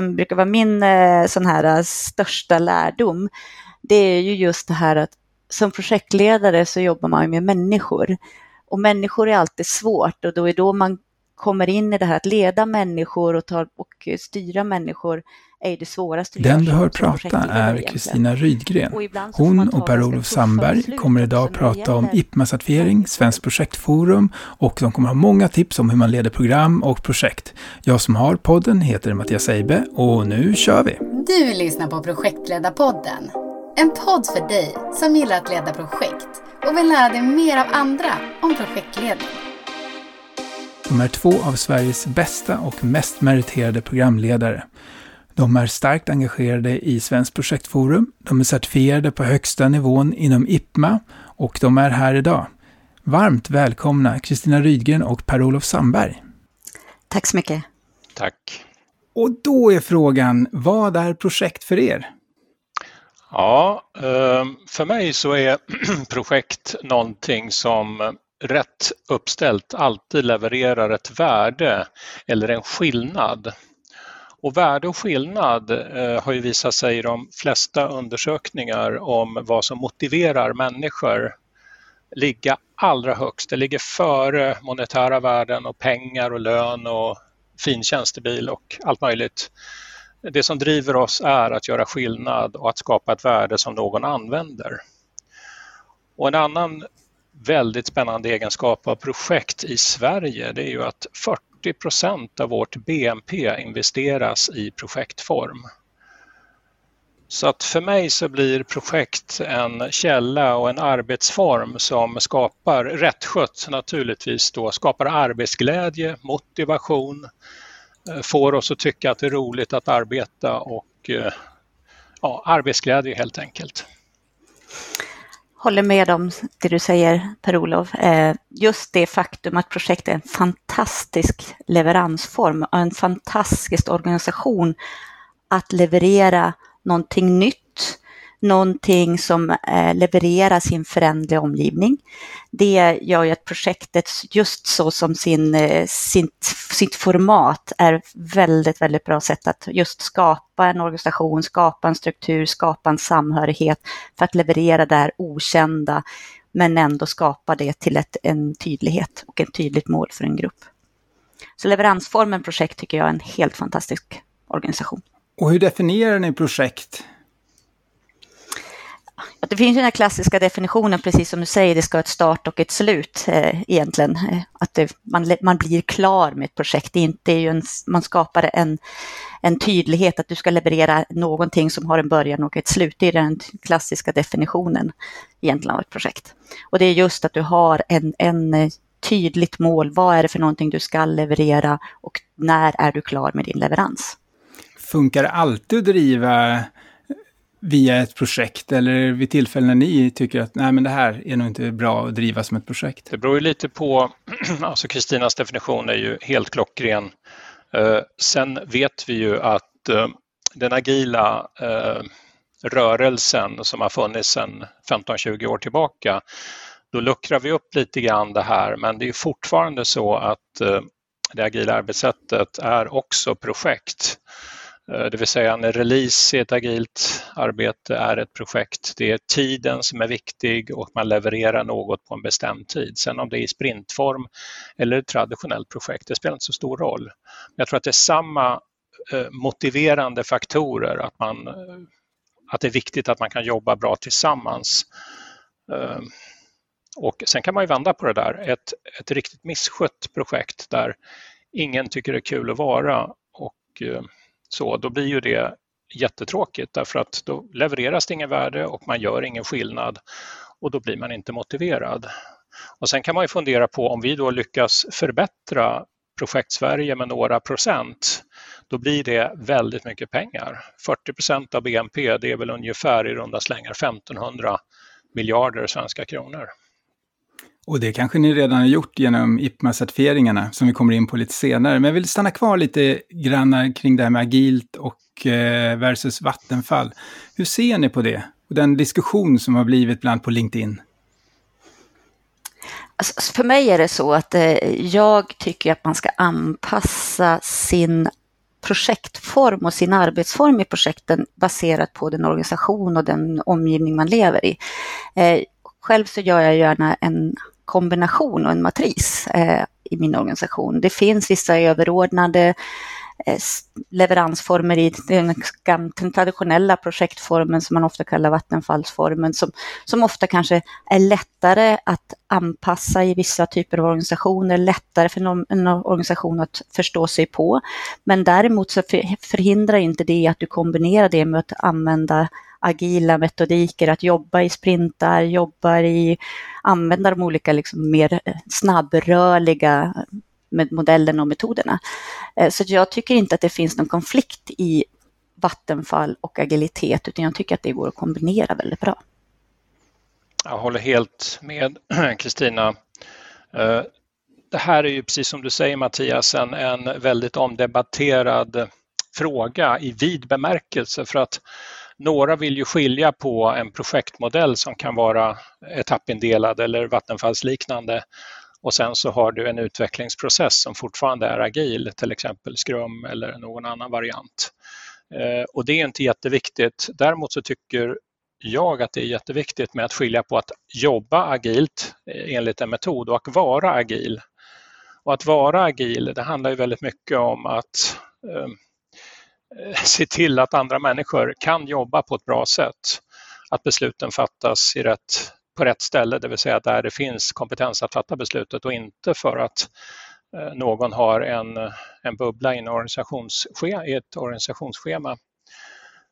som brukar vara min eh, sån här eh, största lärdom, det är ju just det här att som projektledare så jobbar man med människor. Och människor är alltid svårt och då är då man kommer in i det här att leda människor och, ta, och styra människor är det svåraste Den du hör prata är Kristina Rydgren. Hon och Per-Olof Sandberg kommer idag att prata om IPMA-certifiering, Svenskt projektforum och de kommer ha många tips om hur man leder program och projekt. Jag som har podden heter Mattias Eibe och nu kör vi! Du lyssnar på Projektledarpodden. En podd för dig som gillar att leda projekt och vill lära dig mer av andra om projektledning. De är två av Sveriges bästa och mest meriterade programledare. De är starkt engagerade i Svenskt projektforum. De är certifierade på högsta nivån inom IPMA och de är här idag. Varmt välkomna Kristina Rydgren och Per-Olof Sandberg. Tack så mycket. Tack. Och då är frågan, vad är projekt för er? Ja, eh, för mig så är projekt någonting som rätt uppställt alltid levererar ett värde eller en skillnad. Och värde och skillnad eh, har ju visat sig i de flesta undersökningar om vad som motiverar människor ligga allra högst. Det ligger före monetära värden och pengar och lön och fin tjänstebil och allt möjligt. Det som driver oss är att göra skillnad och att skapa ett värde som någon använder. Och en annan väldigt spännande egenskap av projekt i Sverige det är ju att 40 procent av vårt BNP investeras i projektform. Så att för mig så blir projekt en källa och en arbetsform som skapar, rättskött naturligtvis då, skapar arbetsglädje, motivation, eh, får oss att tycka att det är roligt att arbeta och eh, ja, arbetsglädje helt enkelt håller med om det du säger Per-Olof. Eh, just det faktum att projektet är en fantastisk leveransform och en fantastisk organisation att leverera någonting nytt någonting som levereras levererar sin föränderliga omgivning. Det gör ju att projektet just så som sin, eh, sitt, sitt format är väldigt, väldigt bra sätt att just skapa en organisation, skapa en struktur, skapa en samhörighet för att leverera det här okända men ändå skapa det till ett, en tydlighet och ett tydligt mål för en grupp. Så leveransformen projekt tycker jag är en helt fantastisk organisation. Och hur definierar ni projekt? Det finns ju den här klassiska definitionen, precis som du säger, det ska ha ett start och ett slut eh, egentligen. Eh, att det, man, man blir klar med ett projekt. Det är inte ju en, man skapar en, en tydlighet att du ska leverera någonting som har en början och ett slut. Det är den klassiska definitionen egentligen av ett projekt. Och det är just att du har en, en eh, tydligt mål. Vad är det för någonting du ska leverera och när är du klar med din leverans? Funkar det alltid att driva via ett projekt eller vid tillfällen när ni tycker att nej men det här är nog inte bra att driva som ett projekt? Det beror ju lite på, alltså Kristinas definition är ju helt klockren. Eh, sen vet vi ju att eh, den agila eh, rörelsen som har funnits sedan 15-20 år tillbaka, då luckrar vi upp lite grann det här men det är fortfarande så att eh, det agila arbetssättet är också projekt. Eh, det vill säga en release i ett agilt arbete är ett projekt. Det är tiden som är viktig och man levererar något på en bestämd tid. Sen om det är i sprintform eller ett traditionellt projekt, det spelar inte så stor roll. Jag tror att det är samma eh, motiverande faktorer, att, man, eh, att det är viktigt att man kan jobba bra tillsammans. Ehm, och sen kan man ju vända på det där. Ett, ett riktigt misskött projekt där ingen tycker det är kul att vara och så då blir ju det jättetråkigt därför att då levereras det ingen värde och man gör ingen skillnad och då blir man inte motiverad. Och sen kan man ju fundera på om vi då lyckas förbättra projekt Sverige med några procent, då blir det väldigt mycket pengar. 40 procent av BNP, det är väl ungefär i runda slängar 1500 miljarder svenska kronor. Och det kanske ni redan har gjort genom IPMA-certifieringarna som vi kommer in på lite senare. Men jag vill stanna kvar lite grann kring det här med agilt och eh, versus Vattenfall. Hur ser ni på det? Och den diskussion som har blivit bland på LinkedIn? Alltså, alltså, för mig är det så att eh, jag tycker att man ska anpassa sin projektform och sin arbetsform i projekten baserat på den organisation och den omgivning man lever i. Eh, själv så gör jag gärna en kombination och en matris eh, i min organisation. Det finns vissa överordnade eh, leveransformer i den, traditionella projektformen som man ofta kallar vattenfallsformen som, som ofta kanske är lättare att anpassa i vissa typer av organisationer, lättare för någon en organisation att förstå sig på. Men däremot så förhindrar inte det att du kombinerar det med att använda agila metodiker, att jobba i sprintar, jobba i, använda de olika liksom mer eh, snabbrörliga eh, med modellen och metoderna. Eh, så jag tycker inte att det finns någon konflikt i vattenfall och agilitet, utan jag tycker att det går att kombinera väldigt bra. Jag håller helt med Kristina. Det här är ju precis som du säger Mattias en, en väldigt omdebatterad fråga i vid bemärkelse för att några vill ju skilja på en projektmodell som kan vara etappindelad eller vattenfallsliknande och sen så har du en utvecklingsprocess som fortfarande är agil, till exempel Scrum eller någon annan variant. Eh, och det är inte jätteviktigt. Däremot så tycker jag att det är jätteviktigt med att skilja på att jobba agilt eh, enligt en metod och att vara agil. Och att vara agil, det handlar ju väldigt mycket om att eh, Eh, se till att andra människor kan jobba på ett bra sätt. Att besluten fattas i rätt på rätt ställe, det vill säga där det finns kompetens att fatta beslutet och inte för att eh, någon har en, en bubbla i, en organisationsschema, i ett organisationsschema.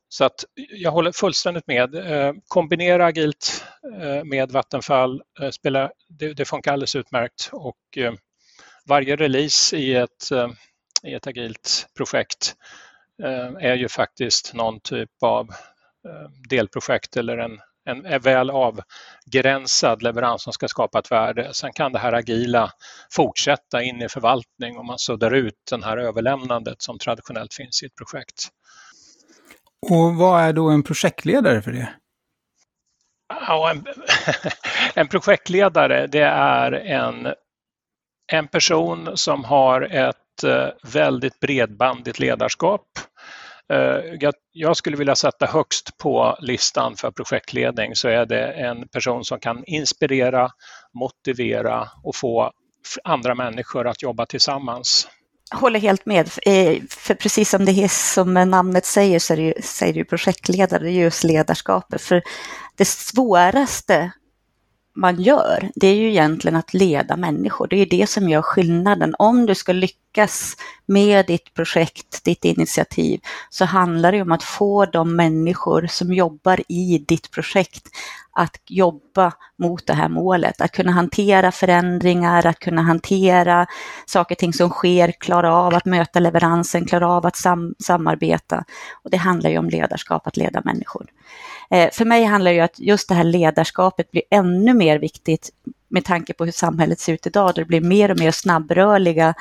Så att jag håller fullständigt med. Eh, kombinera agilt med Vattenfall, spela, det, det funkar alldeles utmärkt och varje release i ett, i ett agilt projekt är ju faktiskt någon typ av delprojekt eller en, en, väl avgränsad leverans som ska skapa ett värde. Sen kan det här agila fortsätta in i förvaltning och man suddar ut det här överlämnandet som traditionellt finns i ett projekt. Och vad är då en projektledare för det? Ja, en, en projektledare det är en, en person som har ett eh, väldigt bredbandigt ledarskap Eh, Eh, jag skulle vilja sätta högst på listan för projektledning så är det en person som kan inspirera, motivera och få andra människor att jobba tillsammans. Jag håller helt med, eh, för precis som det är som namnet säger så är det ju, säger det ju projektledare, det är just ledarskapet. För det svåraste man gör, det är ju egentligen att leda människor. Det är det som gör skillnaden. Om du ska lyckas med ditt projekt, ditt initiativ, så handlar det om att få de människor som jobbar i ditt projekt att jobba mot det här målet, att kunna hantera förändringar, att kunna hantera saker och ting som sker, klara av att möta leveransen, klara av att sam samarbeta. Och det handlar ju om ledarskap, att leda människor. Eh, för mig handlar det ju att just det här ledarskapet blir ännu mer viktigt med tanke på hur samhället ser ut idag, där det blir mer och mer snabbrörliga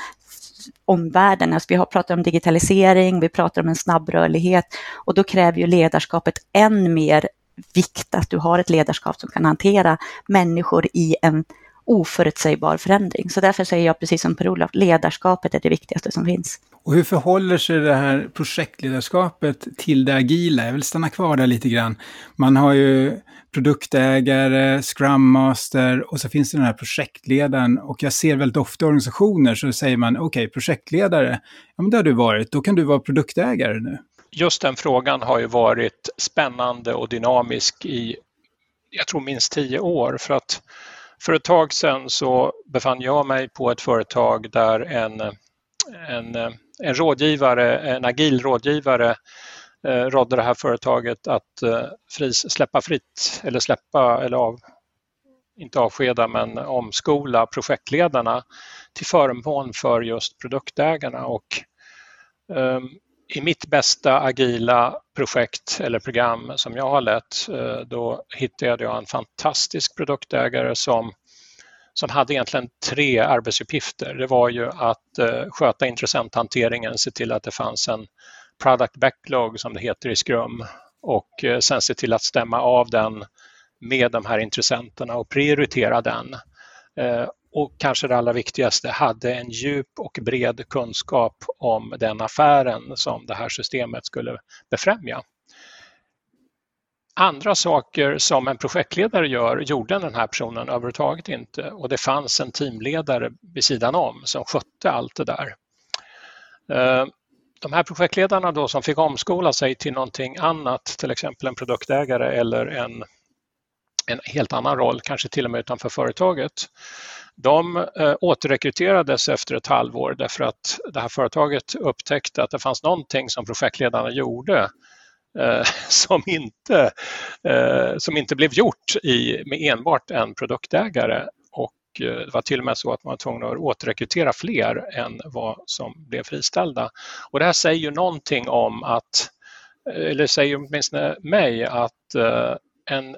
omvärlden. Alltså vi har pratat om digitalisering, vi pratar om en snabbrörlighet och då kräver ju ledarskapet än mer vikt att du har ett ledarskap som kan hantera människor i en oförutsägbar förändring. Så därför säger jag precis som Per-Olof, ledarskapet är det viktigaste som finns. Och hur förhåller sig det här projektledarskapet till det agila? Jag vill stanna kvar där lite grann. Man har ju produktägare, Scrum Master och så finns det den här projektledaren. Och jag ser väldigt ofta i organisationer så säger man, okej, okay, projektledare, ja men det har du varit, då kan du vara produktägare nu. Just den frågan har ju varit spännande och dynamisk i, jag tror minst tio år. För att för ett tag sedan så befann jag mig på ett företag där en, en, en rådgivare, en agil rådgivare eh, rådde det här företaget att eh, fris, släppa fritt eller släppa eller av, inte avskeda men omskola projektledarna till förmån för just produktägarna. Och eh, i mitt bästa agila projekt eller program som jag har lett, eh, då hittade jag en fantastisk produktägare som, som hade egentligen tre arbetsuppgifter. Det var ju att eh, sköta intressenthanteringen, se till att det fanns en product backlog som det heter i Scrum och eh, sen se till att stämma av den med de här intressenterna och prioritera den eh, och kanske det allra viktigaste, hade en djup och bred kunskap om den affären som det här systemet skulle befrämja. Andra saker som en projektledare gör gjorde den här personen överhuvudtaget inte och det fanns en teamledare vid sidan om som skötte allt det där. Eh, de här projektledarna då som fick omskola sig till någonting annat, till exempel en produktägare eller en, en helt annan roll, kanske till och med utanför företaget, de eh, återrekryterades efter ett halvår därför att det här företaget upptäckte att det fanns någonting som projektledarna gjorde Eh, som, inte, eh, som inte blev gjort i, med enbart en produktägare och eh, det var till och med så att man var tvungen att återrekrytera fler än vad som blev friställda. Och det här säger ju någonting om att, eh, eller säger åtminstone mig, att eh, en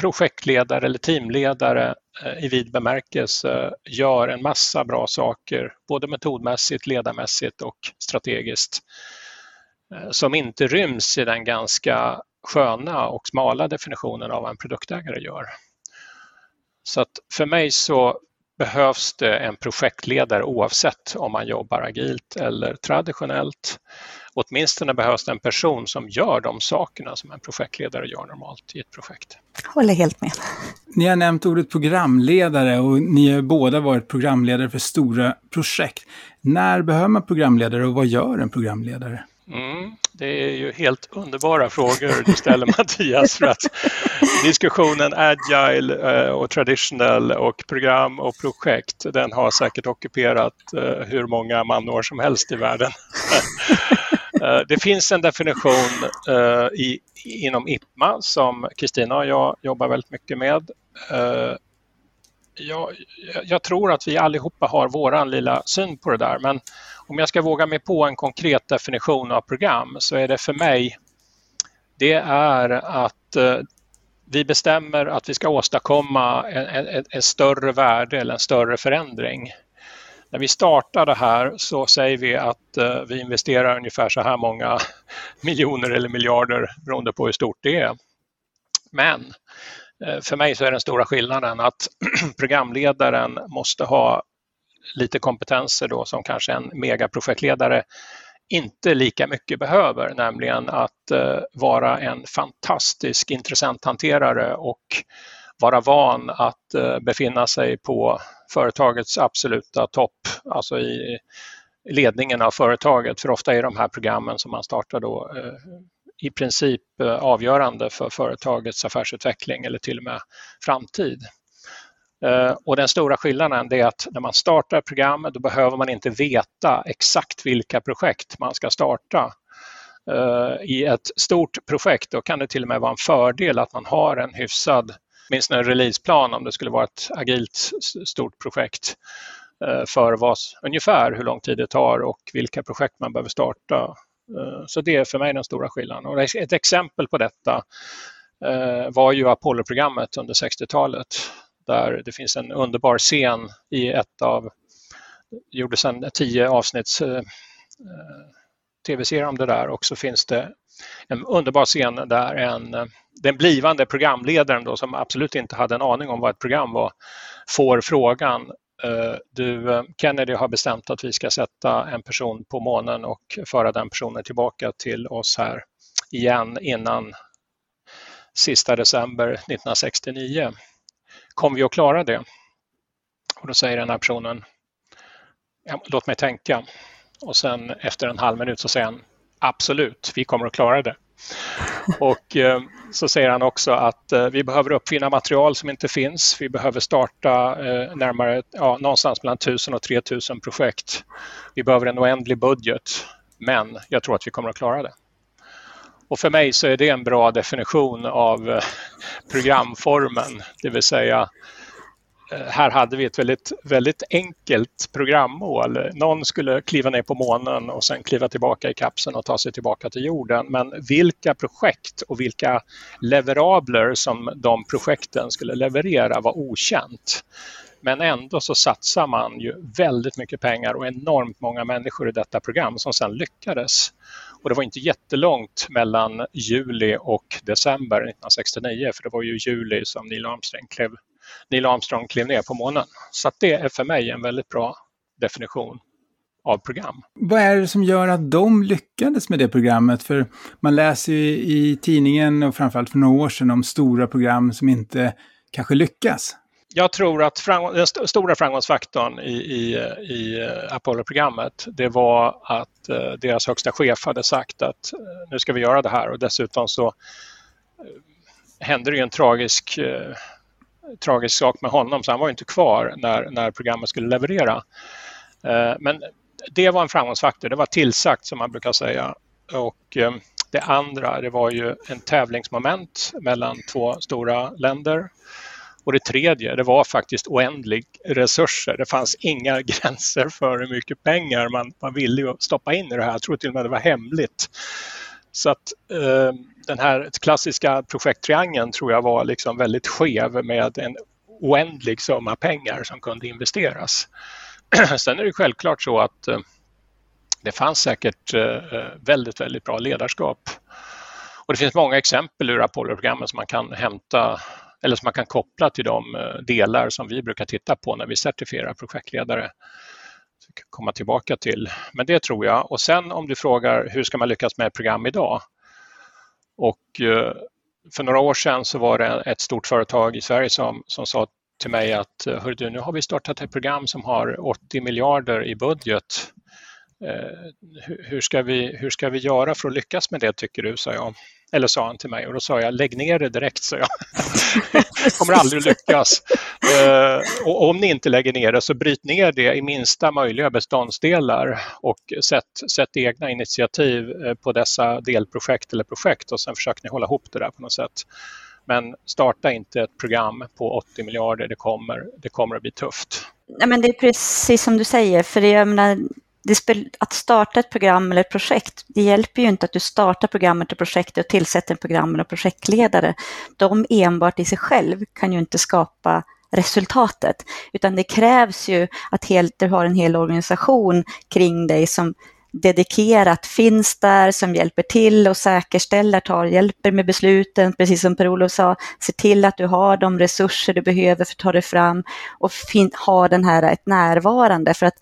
projektledare eller teamledare eh, i vid bemärkelse gör en massa bra saker, både metodmässigt, ledarmässigt och strategiskt, som inte ryms i den ganska sköna och smala definitionen av vad en produktägare gör. Så att för mig så behövs det en projektledare oavsett om man jobbar agilt eller traditionellt. Åtminstone behövs det en person som gör de sakerna som en projektledare gör normalt i ett projekt. Håller helt med. Ni har nämnt ordet programledare och ni har båda varit programledare för stora projekt. När behöver man programledare och vad gör en programledare? Mm, det är ju helt underbara frågor du ställer Mattias för att diskussionen agile eh, och traditional och program och projekt den har säkert ockuperat eh, hur många manår som helst i världen. Eh, det finns en definition i, inom IPMA som Kristina och jag jobbar väldigt mycket med. Jag, jag tror att vi allihopa har våran lilla syn på det där men om jag ska våga mig på en konkret definition av program så är det för mig, det är att eh, vi bestämmer att vi ska åstadkomma en, en, en, större värde eller en större förändring. När vi startar det här så säger vi att eh, vi investerar ungefär så här många miljoner eller miljarder beroende på hur stort det är. Men eh, för mig så är den stora skillnaden att programledaren måste ha lite kompetenser då som kanske en megaprojektledare inte lika mycket behöver, nämligen att eh, vara en fantastisk intressenthanterare och vara van att eh, befinna sig på företagets absoluta topp, alltså i ledningen av företaget. För ofta är de här programmen som man startar då eh, i princip eh, avgörande för företagets affärsutveckling eller till och med framtid. Eh, och den stora skillnaden är att när man startar program då behöver man inte veta exakt vilka projekt man ska starta. Eh, I ett stort projekt då kan det till och med vara en fördel att man har en hyfsad, minst en releaseplan om det skulle vara ett agilt stort projekt eh, för vad, ungefär hur lång tid det tar och vilka projekt man behöver starta. Så det är för mig den stora skillnaden. Och ett exempel på detta var ju Apollo-programmet under 60-talet där det finns en underbar scen i ett av, gjordes en tio avsnitts eh, eh tv-serie om det där och så finns det en underbar scen där en, eh, den blivande programledaren då, som absolut inte hade en aning om vad ett program var, får frågan eh, du, Kennedy har bestämt att vi ska sätta en person på månen och föra den personen tillbaka till oss här igen innan sista december 1969 kommer vi att klara det? Och då säger den här personen, låt mig tänka. Och sen efter en halv minut så säger han, absolut, vi kommer att klara det. Och eh, så säger han också att eh, vi behöver uppfinna material som inte finns. Vi behöver starta eh, närmare, ja, någonstans mellan 1000 och 3000 projekt. Vi behöver en oändlig budget, men jag tror att vi kommer att klara det. Och för mig så är det en bra definition av eh, programformen, det vill säga eh, här hade vi ett väldigt, väldigt enkelt programmål. Någon skulle kliva ner på månen och sen kliva tillbaka i kapseln och ta sig tillbaka till jorden. Men vilka projekt och vilka leverabler som de projekten skulle leverera var okänt. Men ändå så satsar man ju väldigt mycket pengar och enormt många människor i detta program som sedan lyckades. Och det var inte jättelångt mellan juli och december 1969 för det var ju juli som Neil Armstrong klev Neil Armstrong klev ner på månen. Så det är för mig en väldigt bra definition av program. Vad är det som gör att de lyckades med det programmet? För man läser ju i tidningen och framförallt för några år sedan om stora program som inte kanske lyckas. Jag tror att framgång, den st stora framgångsfaktorn i, i, i Apollo-programmet det var att eh, deras högsta chef hade sagt att eh, nu ska vi göra det här och dessutom så eh, hände det ju en tragisk, eh, tragisk sak med honom så han var inte kvar när, när programmet skulle leverera. Eh, men det var en framgångsfaktor, det var tillsagt som man brukar säga. Och eh, det andra, det var ju en tävlingsmoment mellan två stora länder. Och det tredje, det var faktiskt oändlig resurser. Det fanns inga gränser för hur mycket pengar man var villig att stoppa in i det här. Jag tror till och med det var hemligt. Så att eh, den här klassiska projekttriangeln tror jag var liksom väldigt skev med en oändlig summa pengar som kunde investeras. Sen är det självklart så att eh, det fanns säkert eh, väldigt, väldigt bra ledarskap. Och det finns många exempel ur Apollo-programmet som man kan hämta eller som man kan koppla till de eh, delar som vi brukar titta på när vi certifierar projektledare. komma tillbaka till. Men det tror jag. Och sen om du frågar hur ska man lyckas med ett program idag? Och eh, för några år sedan så var det ett stort företag i Sverige som, som sa till mig att eh, du, nu har vi startat ett program som har 80 miljarder i budget. Eh, hur, ska vi, hur ska vi göra för att lyckas med det tycker du, sa jag. Eller sa han till mig och då sa jag lägg ner det direkt, sa jag. det kommer aldrig att lyckas. Eh, och om ni inte lägger ner det så bryt ner det i minsta möjliga beståndsdelar och sätt, sätt egna initiativ eh, på dessa delprojekt eller projekt och sen försöker ni hålla ihop det där på något sätt. Men starta inte ett program på 80 miljarder, det kommer, det kommer att bli tufft. Nej, men det är precis som du säger, för jag menar, att starta ett program eller ett projekt, det hjälper ju inte att du startar programmet och projektet och tillsätter en program eller projektledare. De enbart i sig själv kan ju inte skapa resultatet, utan det krävs ju att helt, du har en hel organisation kring dig som dedikerat finns där som hjälper till och säkerställer, tar, hjälper med besluten, precis som Per-Olof sa, se till att du har de resurser du behöver för att ta dig fram och ha den här ett närvarande. För att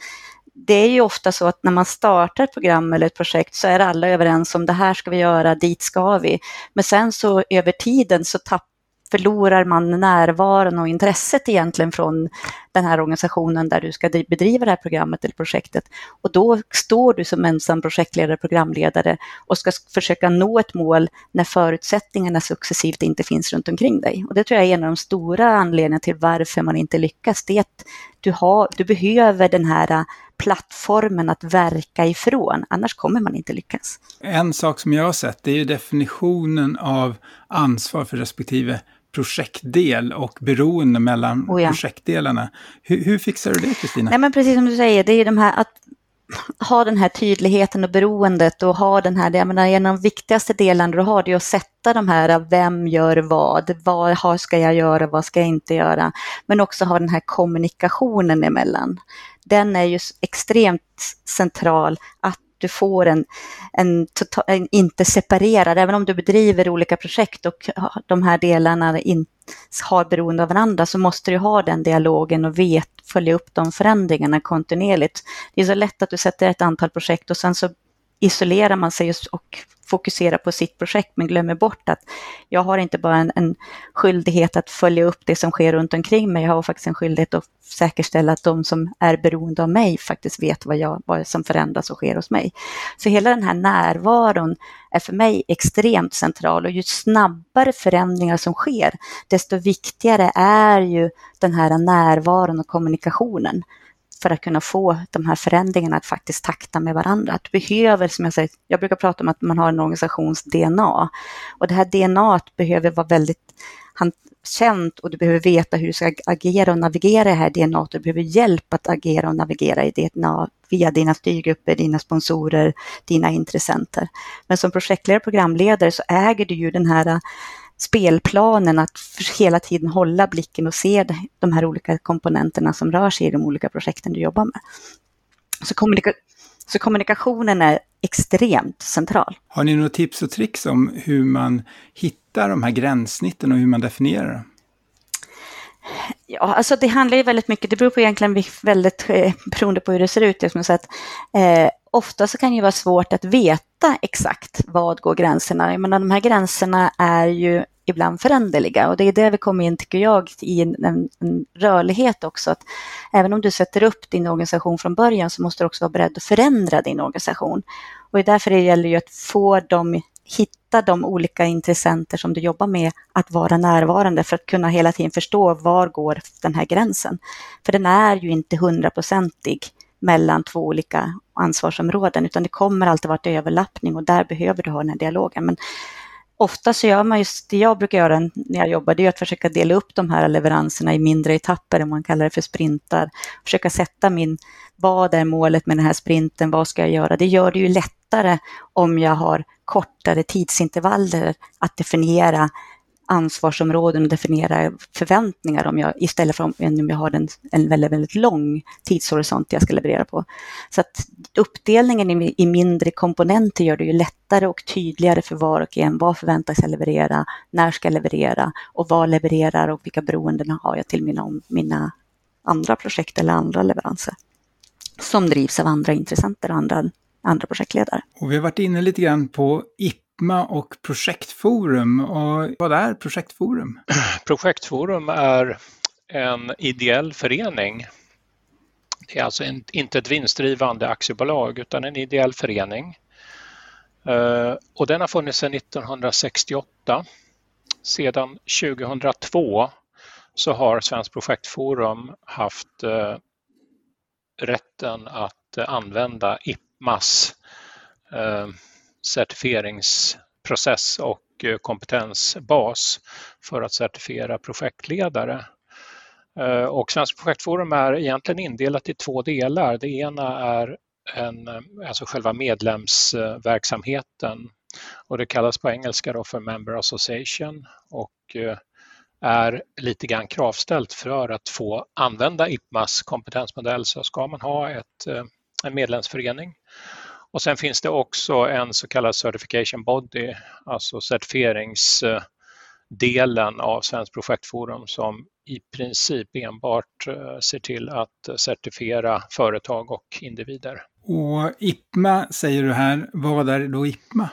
det är ju ofta så att när man startar ett program eller ett projekt så är alla överens om det här ska vi göra, dit ska vi. Men sen så över tiden så tappar förlorar man närvaron och intresset egentligen från den här organisationen där du ska bedriva det här programmet eller projektet. Och då står du som ensam projektledare, programledare och ska försöka nå ett mål när förutsättningarna successivt inte finns runt omkring dig. Och det tror jag är en av de stora anledningarna till varför man inte lyckas. Det är att du, har, du behöver den här äh, plattformen att verka ifrån, annars kommer man inte lyckas. En sak som jag har sett, det är ju definitionen av ansvar för respektive projektdel och beroende mellan oh ja. projektdelarna. Hur, hur, fixar du det, Kristina? Nej, men precis som du säger, det är de här att ha den här tydligheten och beroendet och ha den här, jag menar, en av de viktigaste delarna du har, det är att sätta de här, vem gör vad, vad ska jag göra, vad ska jag inte göra, men också ha den här kommunikationen emellan. Den är ju extremt central, att du får en, en, total, en, inte separerad, även om du bedriver olika projekt och de här delarna in, har beroende av varandra så måste du ha den dialogen och vet, följa upp de förändringarna kontinuerligt. Det är så lätt att du sätter ett antal projekt och sen så isolerar man sig och fokuserar på sitt projekt men glömmer bort att jag har inte bara en, en skyldighet att följa upp det som sker runt omkring mig, jag har faktiskt en skyldighet att säkerställa att de som är beroende av mig faktiskt vet vad, jag, vad som förändras och sker hos mig. Så hela den här närvaron är för mig extremt central och ju snabbare förändringar som sker, desto viktigare är ju den här närvaron och kommunikationen för att kunna få de här förändringarna att faktiskt takta med varandra. Du behöver, som jag säger, jag brukar prata om att man har en organisations DNA och det här DNA behöver vara väldigt känt och du behöver veta hur du ska agera och navigera i det här DNA. Du behöver hjälp att agera och navigera i DNA via dina styrgrupper, dina sponsorer, dina intressenter. Men som projektledare och programledare så äger du ju den här spelplanen att hela tiden hålla blicken och se de här olika komponenterna som rör sig i de olika projekten du jobbar med. Så, kommunika så kommunikationen är extremt central. Har ni några tips och tricks om hur man hittar de här gränssnitten och hur man definierar dem? Ja, alltså det handlar ju väldigt mycket, det beror på egentligen väldigt eh, beroende på hur det ser ut. Liksom, så att, eh, ofta så kan det ju vara svårt att veta exakt vad går gränserna. Jag menar, de här gränserna är ju ibland föränderliga och det är där vi kommer in, tycker jag, i en, en, en, rörlighet också. Att även om du sätter upp din organisation från början så måste du också vara beredd att förändra din organisation. Och det är därför det gäller ju att få dem hitta de olika intressenter som du jobbar med att vara närvarande för att kunna hela tiden förstå var går den här gränsen. För den är ju inte hundraprocentig mellan två olika ansvarsområden utan det kommer alltid vara ett överlappning och där behöver du ha den här dialogen. Men ofta så gör man just det jag brukar göra när jag jobbar, det är att försöka dela upp de här leveranserna i mindre etapper, om man kallar det för sprintar. Försöka sätta min, vad är målet med den här sprinten, vad ska jag göra? Det gör det ju lättare om jag har kortare tidsintervaller att definiera ansvarsområden och definiera förväntningar om jag, istället för om, om jag har en, en väldigt, väldigt lång tidshorisont jag ska leverera på. Så att uppdelningen i, i mindre komponenter gör det ju lättare och tydligare för var och en. Vad förväntas jag leverera? När ska jag leverera? Och vad levererar och vilka beroenden har jag till mina, mina andra projekt eller andra leveranser? Som drivs av andra intressenter och andra andra projektledare. Och vi har varit inne lite grann på IPMA och Projektforum. Och vad är Projektforum? Projektforum är en ideell förening. Det är alltså inte ett vinstdrivande aktiebolag utan en ideell förening. Eh, och den har funnits sedan 1968. Sedan 2002 så har Svenskt projektforum haft eh, rätten att eh, använda IPMAS certifieringsprocess och eh, kompetensbas för att certifiera projektledare. Eh, och Svenska projektforum är egentligen indelat i två delar. Det ena är en, eh, alltså själva medlemsverksamheten och det kallas på engelska då för Member Association och är lite grann kravställt för att få använda IPMAs kompetensmodell så ska man ha ett, en medlemsförening och sen finns det också en så kallad certification body, alltså certifieringsdelen av Svenskt projektforum som i princip enbart eh, ser till att certifiera företag och individer. Och IPMA säger du här, vad är då IPMA?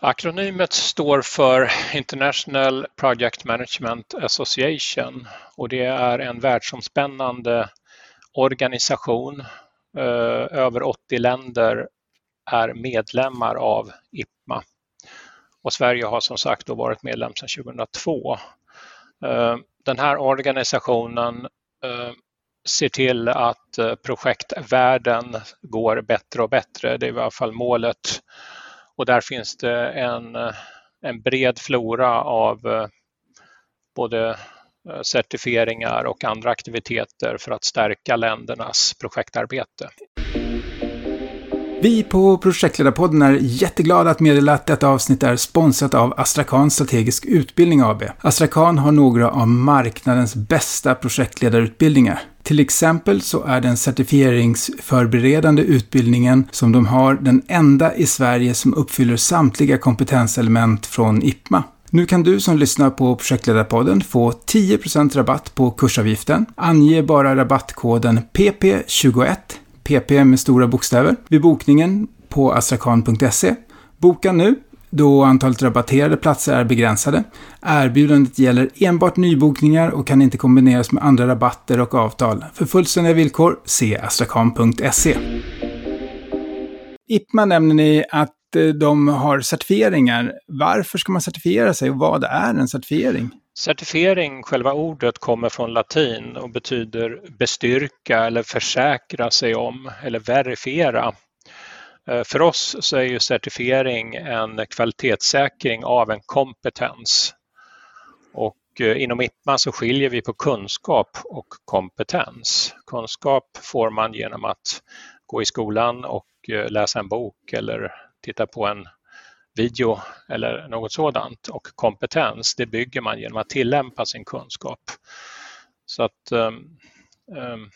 Akronymet står för International Project Management Association och det är en världsomspännande organisation. Eh, över 80 länder är medlemmar av IPMA. Och Sverige har som sagt då varit medlem sedan 2002. Eh, den här organisationen eh, ser till att eh, projektvärlden går bättre och bättre. Det är i alla fall målet. Och där finns det en, en bred flora av både certifieringar och andra aktiviteter för att stärka ländernas projektarbete. Vi på Projektledarpodden är jätteglada att meddela att detta avsnitt är sponsrat av Astrakan Strategisk Utbildning AB. Astrakan har några av marknadens bästa projektledarutbildningar. Till exempel så är den certifieringsförberedande utbildningen som de har den enda i Sverige som uppfyller samtliga kompetenselement från IPMA. Nu kan du som lyssnar på Projektledarpodden få 10% rabatt på kursavgiften. Ange bara rabattkoden PP21 PP med stora bokstäver, vid bokningen på astrakan.se. Boka nu, då antalet rabatterade platser är begränsade. Erbjudandet gäller enbart nybokningar och kan inte kombineras med andra rabatter och avtal. För fullständiga villkor, se astrakan.se. IPMA nämner ni att eh, de har certifieringar. Varför ska man certifiera sig och vad är en certifiering? Certifiering, själva ordet, kommer från latin och betyder bestyrka eller försäkra sig om eller verifiera. Eh, för oss så är ju certifiering en kvalitetssäkring av en kompetens. Och eh, inom IPMA så skiljer vi på kunskap och kompetens. Kunskap får man genom att gå i skolan och eh, läsa en bok eller titta på en video eller något sådant och kompetens, det bygger man genom att tillämpa sin kunskap. Så att um, um,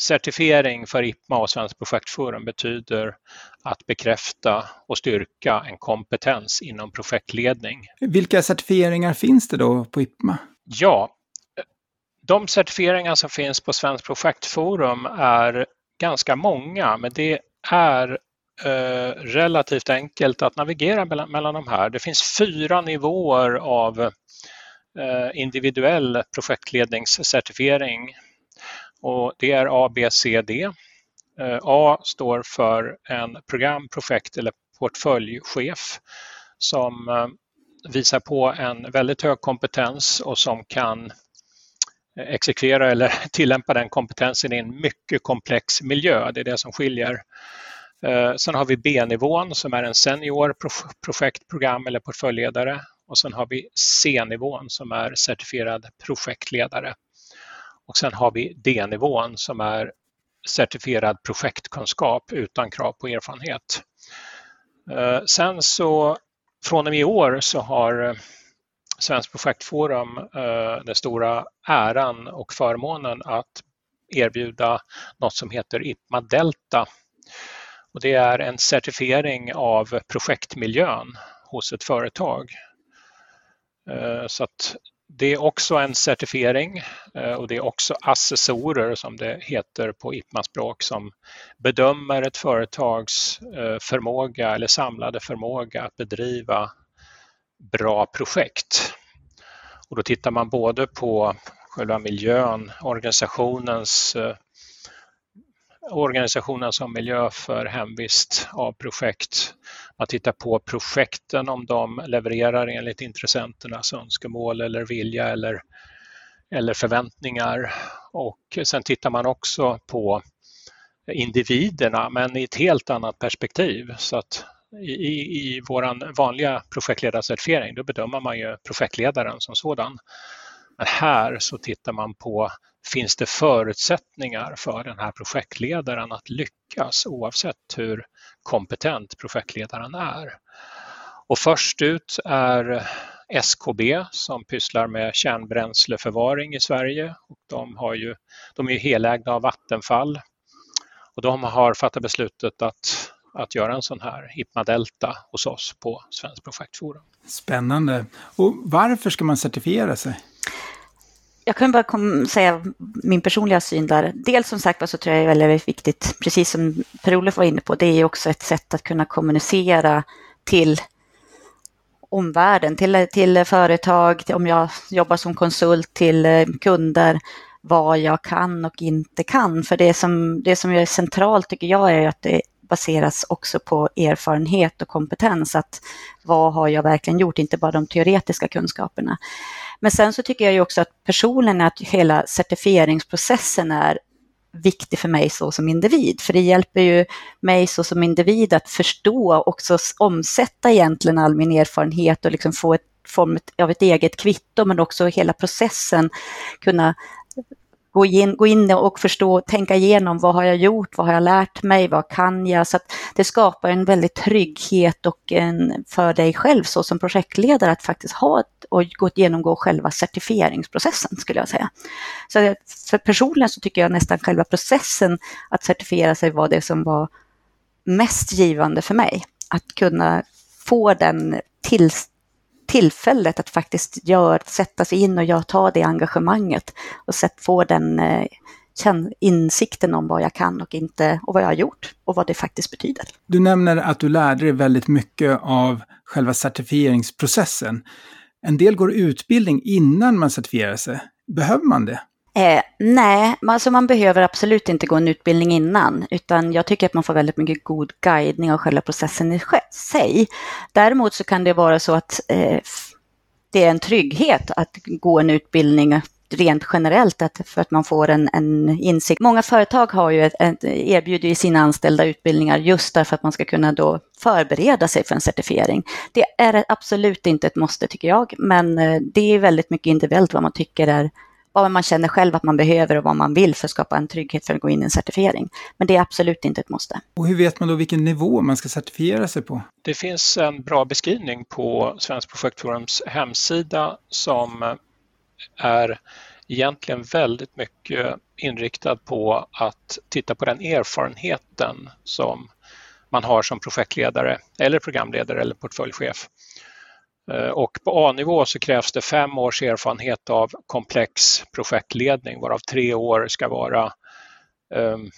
certifiering för IPMA och Svenskt projektforum betyder att bekräfta och styrka en kompetens inom projektledning. Vilka certifieringar finns det då på IPMA? Ja, de certifieringar som finns på Svenskt projektforum är ganska många, men det är Eh, relativt enkelt att navigera mellan, mellan de här. Det finns fyra nivåer av eh, individuell projektledningscertifiering och det är A, B, C, D. Eh, A står för en program, projekt eller portföljchef som eh, visar på en väldigt hög kompetens och som kan eh, exekvera eller tillämpa den kompetensen i en mycket komplex miljö. Det är det som skiljer. Eh, sen har vi B-nivån som är en senior projektprogram eller portföljledare och sen har vi C-nivån som är certifierad projektledare. Och sen har vi D-nivån som är certifierad projektkunskap utan krav på erfarenhet. Eh, sen så från och med i år så har eh, Svenskt projektforum den stora äran och förmånen att erbjuda något som heter IPMA Delta. Och det är en certifiering av projektmiljön hos ett företag. Eh, så att det är också en certifiering eh, och det är också assessorer som det heter på IPMA-språk som bedömer ett företags eh, förmåga eller samlade förmåga att bedriva bra projekt. Och då tittar man både på själva miljön, organisationens eh, organisationen som miljö för hemvist av projekt. Man tittar på projekten om de levererar enligt intressenternas önskemål eller vilja eller, eller förväntningar. Och sen tittar man också på individerna men i ett helt annat perspektiv. Så att i, i vår vanliga projektledarcertifiering, då bedömer man ju projektledaren som sådan. Här så tittar man på, finns det förutsättningar för den här projektledaren att lyckas oavsett hur kompetent projektledaren är? Och först ut är SKB som pysslar med kärnbränsleförvaring i Sverige. Och de, har ju, de är ju helägda av Vattenfall och de har fattat beslutet att att göra en sån här HIPMA Delta hos oss på Svenskt projektforum. Spännande. Och varför ska man certifiera sig? Jag kan bara säga min personliga syn där. Dels som sagt så tror jag det är väldigt viktigt, precis som Per-Olof var inne på, det är också ett sätt att kunna kommunicera till omvärlden, till, till företag, till, om jag jobbar som konsult, till eh, kunder, vad jag kan och inte kan. För det som, det som är centralt tycker jag är att det baseras också på erfarenhet och kompetens. Att vad har jag verkligen gjort, inte bara de teoretiska kunskaperna. Men sen så tycker jag ju också att personen, att hela certifieringsprocessen är viktig för mig så som individ, för det hjälper ju mig så som individ att förstå och också omsätta egentligen all min erfarenhet och liksom få ett form av ett eget kvitto, men också hela processen kunna gå in, gå in och förstå, tänka igenom vad har jag gjort, vad har jag lärt mig, vad kan jag? Så att det skapar en väldigt trygghet och en, för dig själv så som projektledare att faktiskt ha ett, och gå genomgå själva certifieringsprocessen skulle jag säga. Så för personligen så tycker jag nästan själva processen att certifiera sig var det som var mest givande för mig. Att kunna få den till, tillfället att faktiskt gör, sätta sig in och jag ta det engagemanget och få den eh, insikten om vad jag kan och inte och vad jag har gjort och vad det faktiskt betyder. Du nämner att du lärde dig väldigt mycket av själva certifieringsprocessen. En del går utbildning innan man certifierar sig. Behöver man det? Eh, nej, alltså man behöver absolut inte gå en utbildning innan, utan jag tycker att man får väldigt mycket god guidning av själva processen i sig. Däremot så kan det vara så att eh, det är en trygghet att gå en utbildning rent generellt att, för att man får en, en insikt. Många företag har ju ett, ett, erbjuder ju sina anställda utbildningar just därför att man ska kunna då förbereda sig för en certifiering. Det är absolut inte ett måste tycker jag, men eh, det är väldigt mycket individuellt vad man tycker är vad man känner själv att man behöver och vad man vill för att skapa en trygghet för att gå in i en certifiering. Men det är absolut inte ett måste. Och hur vet man då vilken nivå man ska certifiera sig på? Det finns en bra beskrivning på Svensk projektforums hemsida som är egentligen väldigt mycket inriktad på att titta på den erfarenheten som man har som projektledare eller programledare eller portföljchef. Eh, och på A-nivå så krävs det fem års erfarenhet av komplex projektledning varav tre år ska vara ehm,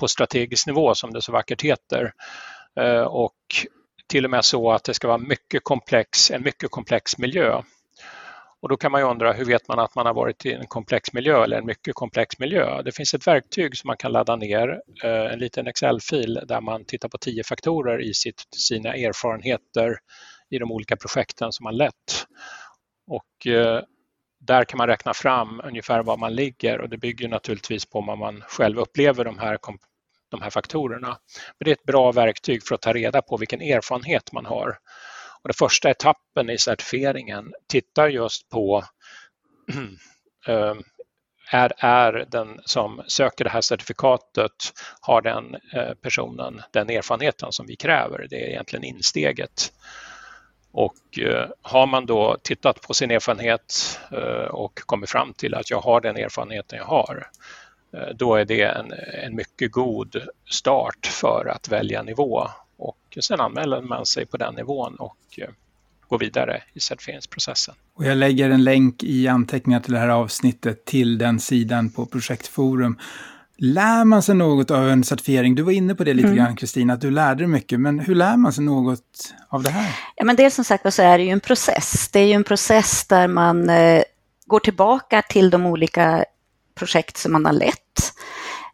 på strategisk nivå som det så vackert heter. Eh, och till och med så att det ska vara mycket komplex, en mycket komplex miljö. Och då kan man ju undra hur vet man att man har varit i en komplex miljö eller en mycket komplex miljö? Det finns ett verktyg som man kan ladda ner, eh, en liten Excel-fil där man tittar på tio faktorer i sitt, sina erfarenheter i de olika projekten som man lett. Och eh, där kan man räkna fram ungefär var man ligger och det bygger naturligtvis på vad man själv upplever de här, de här faktorerna. Men det är ett bra verktyg för att ta reda på vilken erfarenhet man har. Och den första etappen i certifieringen tittar just på eh, är, är den som söker det här certifikatet, har den eh, personen den erfarenheten som vi kräver? Det är egentligen insteget. Och eh, har man då tittat på sin erfarenhet eh, och kommit fram till att jag har den erfarenheten jag har, eh, då är det en, en mycket god start för att välja nivå och sen anmäler man sig på den nivån och går vidare i certifieringsprocessen. Och jag lägger en länk i anteckningar till det här avsnittet till den sidan på Projektforum. Lär man sig något av en certifiering? Du var inne på det lite mm. grann Kristina, att du lärde dig mycket, men hur lär man sig något av det här? Ja, men dels som sagt så är det ju en process. Det är ju en process där man eh, går tillbaka till de olika projekt som man har lett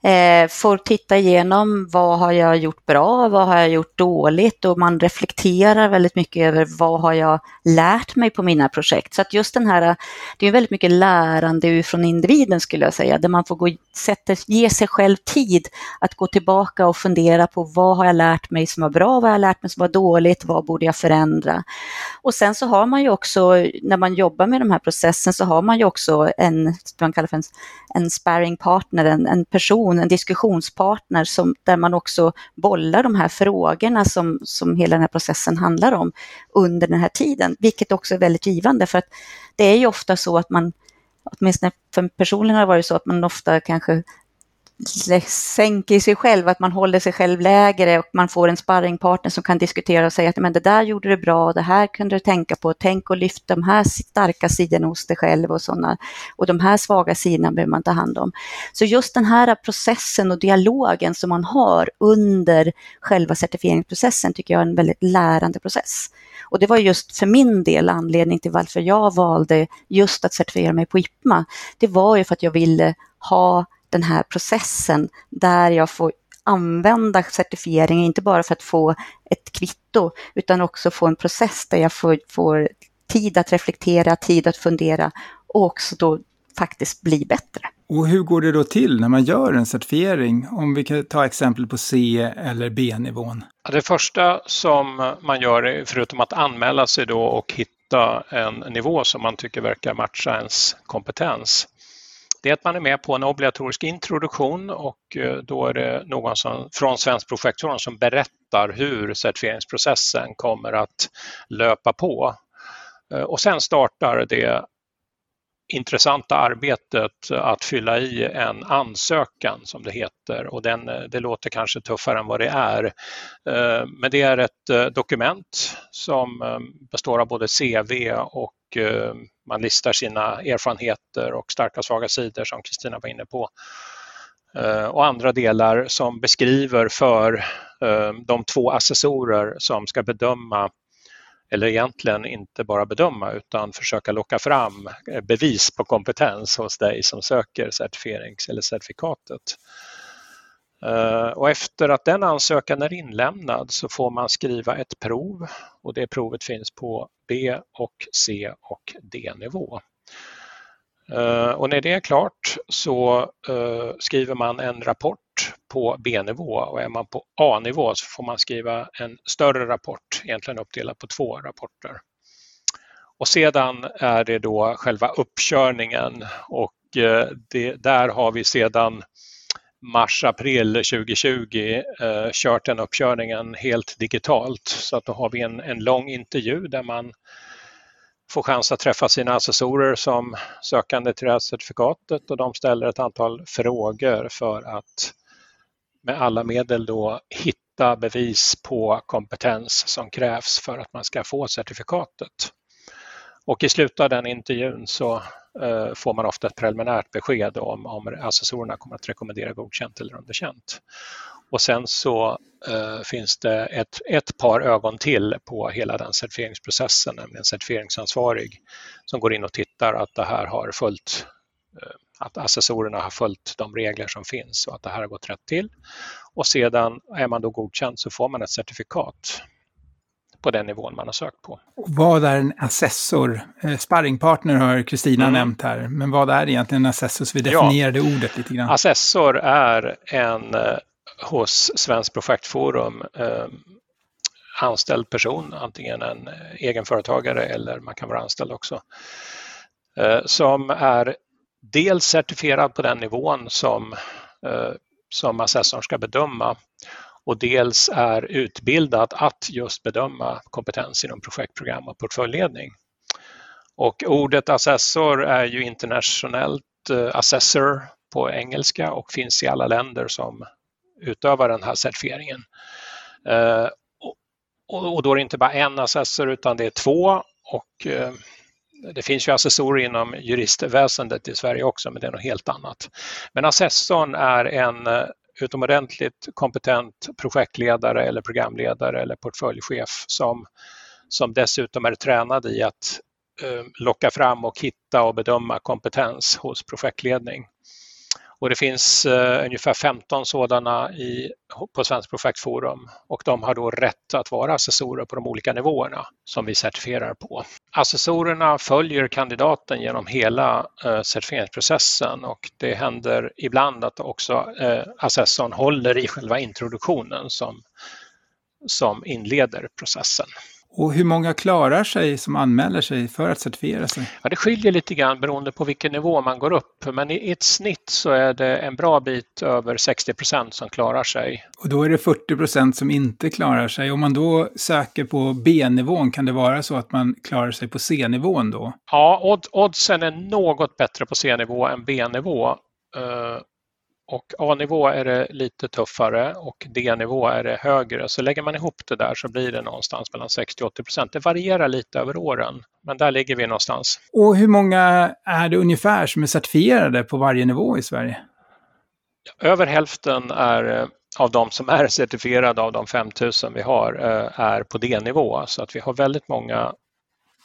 eh, får titta igenom vad har jag gjort bra, vad har jag gjort dåligt och man reflekterar väldigt mycket över vad har jag lärt mig på mina projekt. Så att just den här, det är väldigt mycket lärande från individen skulle jag säga, där man får gå, sätta, ge sig själv tid att gå tillbaka och fundera på vad har jag lärt mig som var bra, vad har jag lärt mig som var dåligt, vad borde jag förändra? Och sen så har man ju också, när man jobbar med de här processen så har man ju också en, man kallar för en, en sparring partner, en, en person diskussion, en diskussionspartner som, där man också bollar de här frågorna som, som hela den här processen handlar om under den här tiden, vilket också är väldigt givande för att det är ju ofta så att man, åtminstone för personligen har det varit så att man ofta kanske sänker sig själv, att man håller sig själv lägre och man får en sparringpartner som kan diskutera och säga att men det där gjorde du bra, det här kunde du tänka på, tänk och lyft de här starka sidorna hos dig själv och sådana och de här svaga sidorna behöver man ta hand om. Så just den här processen och dialogen som man har under själva certifieringsprocessen tycker jag är en väldigt lärande process. Och det var just för min del anledning till varför jag valde just att certifiera mig på IPMA. Det var ju för att jag ville ha den här processen där jag får använda certifieringen, inte bara för att få ett kvitto, utan också få en process där jag får, får tid att reflektera, tid att fundera och också då faktiskt bli bättre. Och hur går det då till när man gör en certifiering? Om vi kan ta exempel på C eller B-nivån. Det första som man gör, förutom att anmäla sig då och hitta en nivå som man tycker verkar matcha ens kompetens, det är att man är med på en obligatorisk introduktion och eh, då är det någon som, från Svensk projektforum som berättar hur certifieringsprocessen kommer att löpa på. Eh, och sen startar det intressanta arbetet att fylla i en ansökan som det heter och den, eh, det låter kanske tuffare än vad det är. Men det är ett dokument som består av både CV och man listar sina erfarenheter och starka och svaga sidor som Kristina var inne på. Eh, och andra delar som beskriver för eh, de två assessorer som ska bedöma eller egentligen inte bara bedöma utan försöka locka fram eh, bevis på kompetens hos dig som söker certifierings eller certifikatet. Eh, och efter att den ansökan är inlämnad så får man skriva ett prov och det provet finns på B och C och D-nivå. Eh, och när det är klart så eh, skriver man en rapport på B-nivå och är man på A-nivå så får man skriva en större rapport, egentligen uppdelad på två rapporter. Och sedan är det då själva uppkörningen och det, där har vi sedan mars-april 2020 eh, kört den uppkörningen helt digitalt. Så att då har vi en, en lång intervju där man får chans att träffa sina assessorer som sökande till det här certifikatet och de ställer ett antal frågor för att med alla medel då hitta bevis på kompetens som krävs för att man ska få certifikatet. Och i slutet av den intervjun så Eh, får man ofta ett preliminärt besked om, om assessorerna kommer att rekommendera godkänt eller underkänt. Och sen så eh, finns det ett, ett par ögon till på hela den certifieringsprocessen, nämligen certifieringsansvarig som går in och tittar att det här har följt eh, att assessorerna har följt de regler som finns och att det här har gått rätt till. Och sedan är man då godkänd så får man ett certifikat på den nivån man har sökt på. Vad är en assessor? Eh, sparringpartner har Kristina mm. nämnt här, men vad är egentligen en assessor? Så vi definierade ja. ordet lite grann. Assessor är en eh, hos Svenskt projektforum eh, anställd person, antingen en egenföretagare eller man kan vara anställd också, eh, som är dels certifierad på den nivån som, eh, som assessorn ska bedöma och dels är utbildad att just bedöma kompetens inom projektprogram och portföljledning. Och ordet assessor är ju internationellt eh, assessor på engelska och finns i alla länder som utövar den här certifieringen. Eh, och då är det inte bara en assessor utan det är två och eh, det finns ju assessorer inom juristväsendet i Sverige också, men det är något helt annat. Men assessorn är en utomordentligt kompetent projektledare eller programledare eller portföljchef som, som dessutom är tränad i att eh, locka fram och hitta och bedöma kompetens hos projektledning. Och det finns eh, ungefär 15 sådana i, på Svenskt projektforum och de har då rätt att vara assessorer på de olika nivåerna som vi certifierar på. Assessorerna följer kandidaten genom hela eh, certifieringsprocessen och det händer ibland att också eh, assessorn håller i själva introduktionen som, som inleder processen. Och hur många klarar sig som anmäler sig för att certifiera sig? Ja, det skiljer lite grann beroende på vilken nivå man går upp, men i ett snitt så är det en bra bit över 60 procent som klarar sig. Och då är det 40 procent som inte klarar sig. Om man då söker på B-nivån, kan det vara så att man klarar sig på C-nivån då? Ja, oddsen är något bättre på C-nivå än B-nivå. Och A-nivå är det lite tuffare och D-nivå är det högre. Så lägger man ihop det där så blir det någonstans mellan 60 och 80 procent. Det varierar lite över åren, men där ligger vi någonstans. Och hur många är det ungefär som är certifierade på varje nivå i Sverige? Över hälften är, eh, av de som är certifierade av de 5000 vi har eh, är på D-nivå. Så att vi har väldigt många,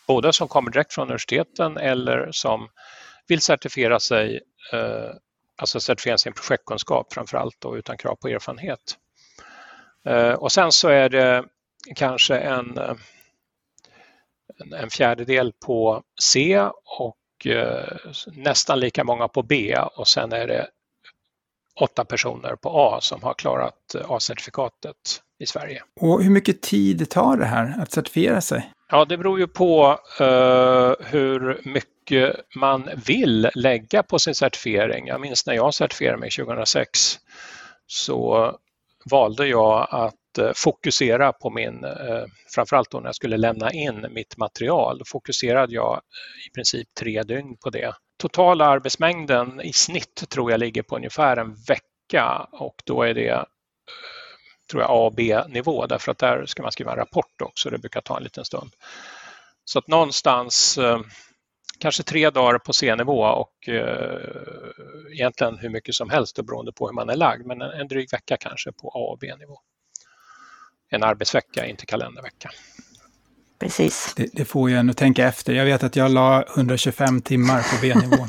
både som kommer direkt från universiteten eller som vill certifiera sig eh, alltså certifiera sin projektkunskap framför allt och utan krav på erfarenhet. Eh, och sen så är det kanske en, eh, en fjärdedel på C och eh, nästan lika många på B och sen är det åtta personer på A som har klarat A-certifikatet i Sverige. Och hur mycket tid tar det här att certifiera sig? Ja, det beror ju på uh, hur mycket man vill lägga på sin certifiering. Jag minns när jag certifierade mig 2006 så valde jag att uh, fokusera på min, uh, framförallt då när jag skulle lämna in mitt material, då fokuserade jag i princip tre dygn på det. Totala arbetsmängden i snitt tror jag ligger på ungefär en vecka och då är det tror jag, A och B-nivå därför att där ska man skriva en rapport också. Det brukar ta en liten stund. Så att någonstans eh, kanske tre dagar på C-nivå och eh, egentligen hur mycket som helst beroende på hur man är lagd, men en, en dryg vecka kanske på A och B-nivå. En arbetsvecka, inte kalendervecka. Precis. Det, det får ju en att tänka efter. Jag vet att jag la 125 timmar på B-nivån.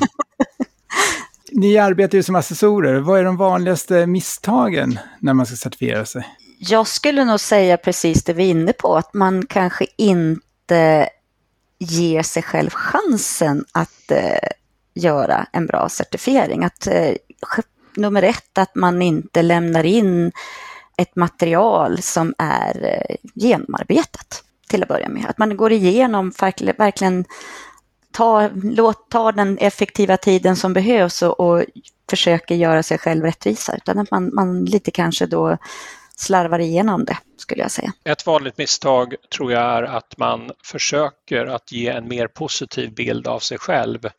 Ni arbetar ju som assessorer. Vad är de vanligaste misstagen när man ska certifiera sig? Jag skulle nog säga precis det vi är inne på, att man kanske inte ger sig själv chansen att eh, göra en bra certifiering. Att, eh, nummer ett, att man inte lämnar in ett material som är eh, genomarbetat till att börja med. Att man går igenom verkligen ta, låt, ta den effektiva tiden som behövs och, och försöker göra sig själv rättvisa, utan att man, man lite kanske då slarvar igenom det, skulle jag säga. Ett vanligt misstag tror jag är att man försöker att ge en mer positiv bild av sig själv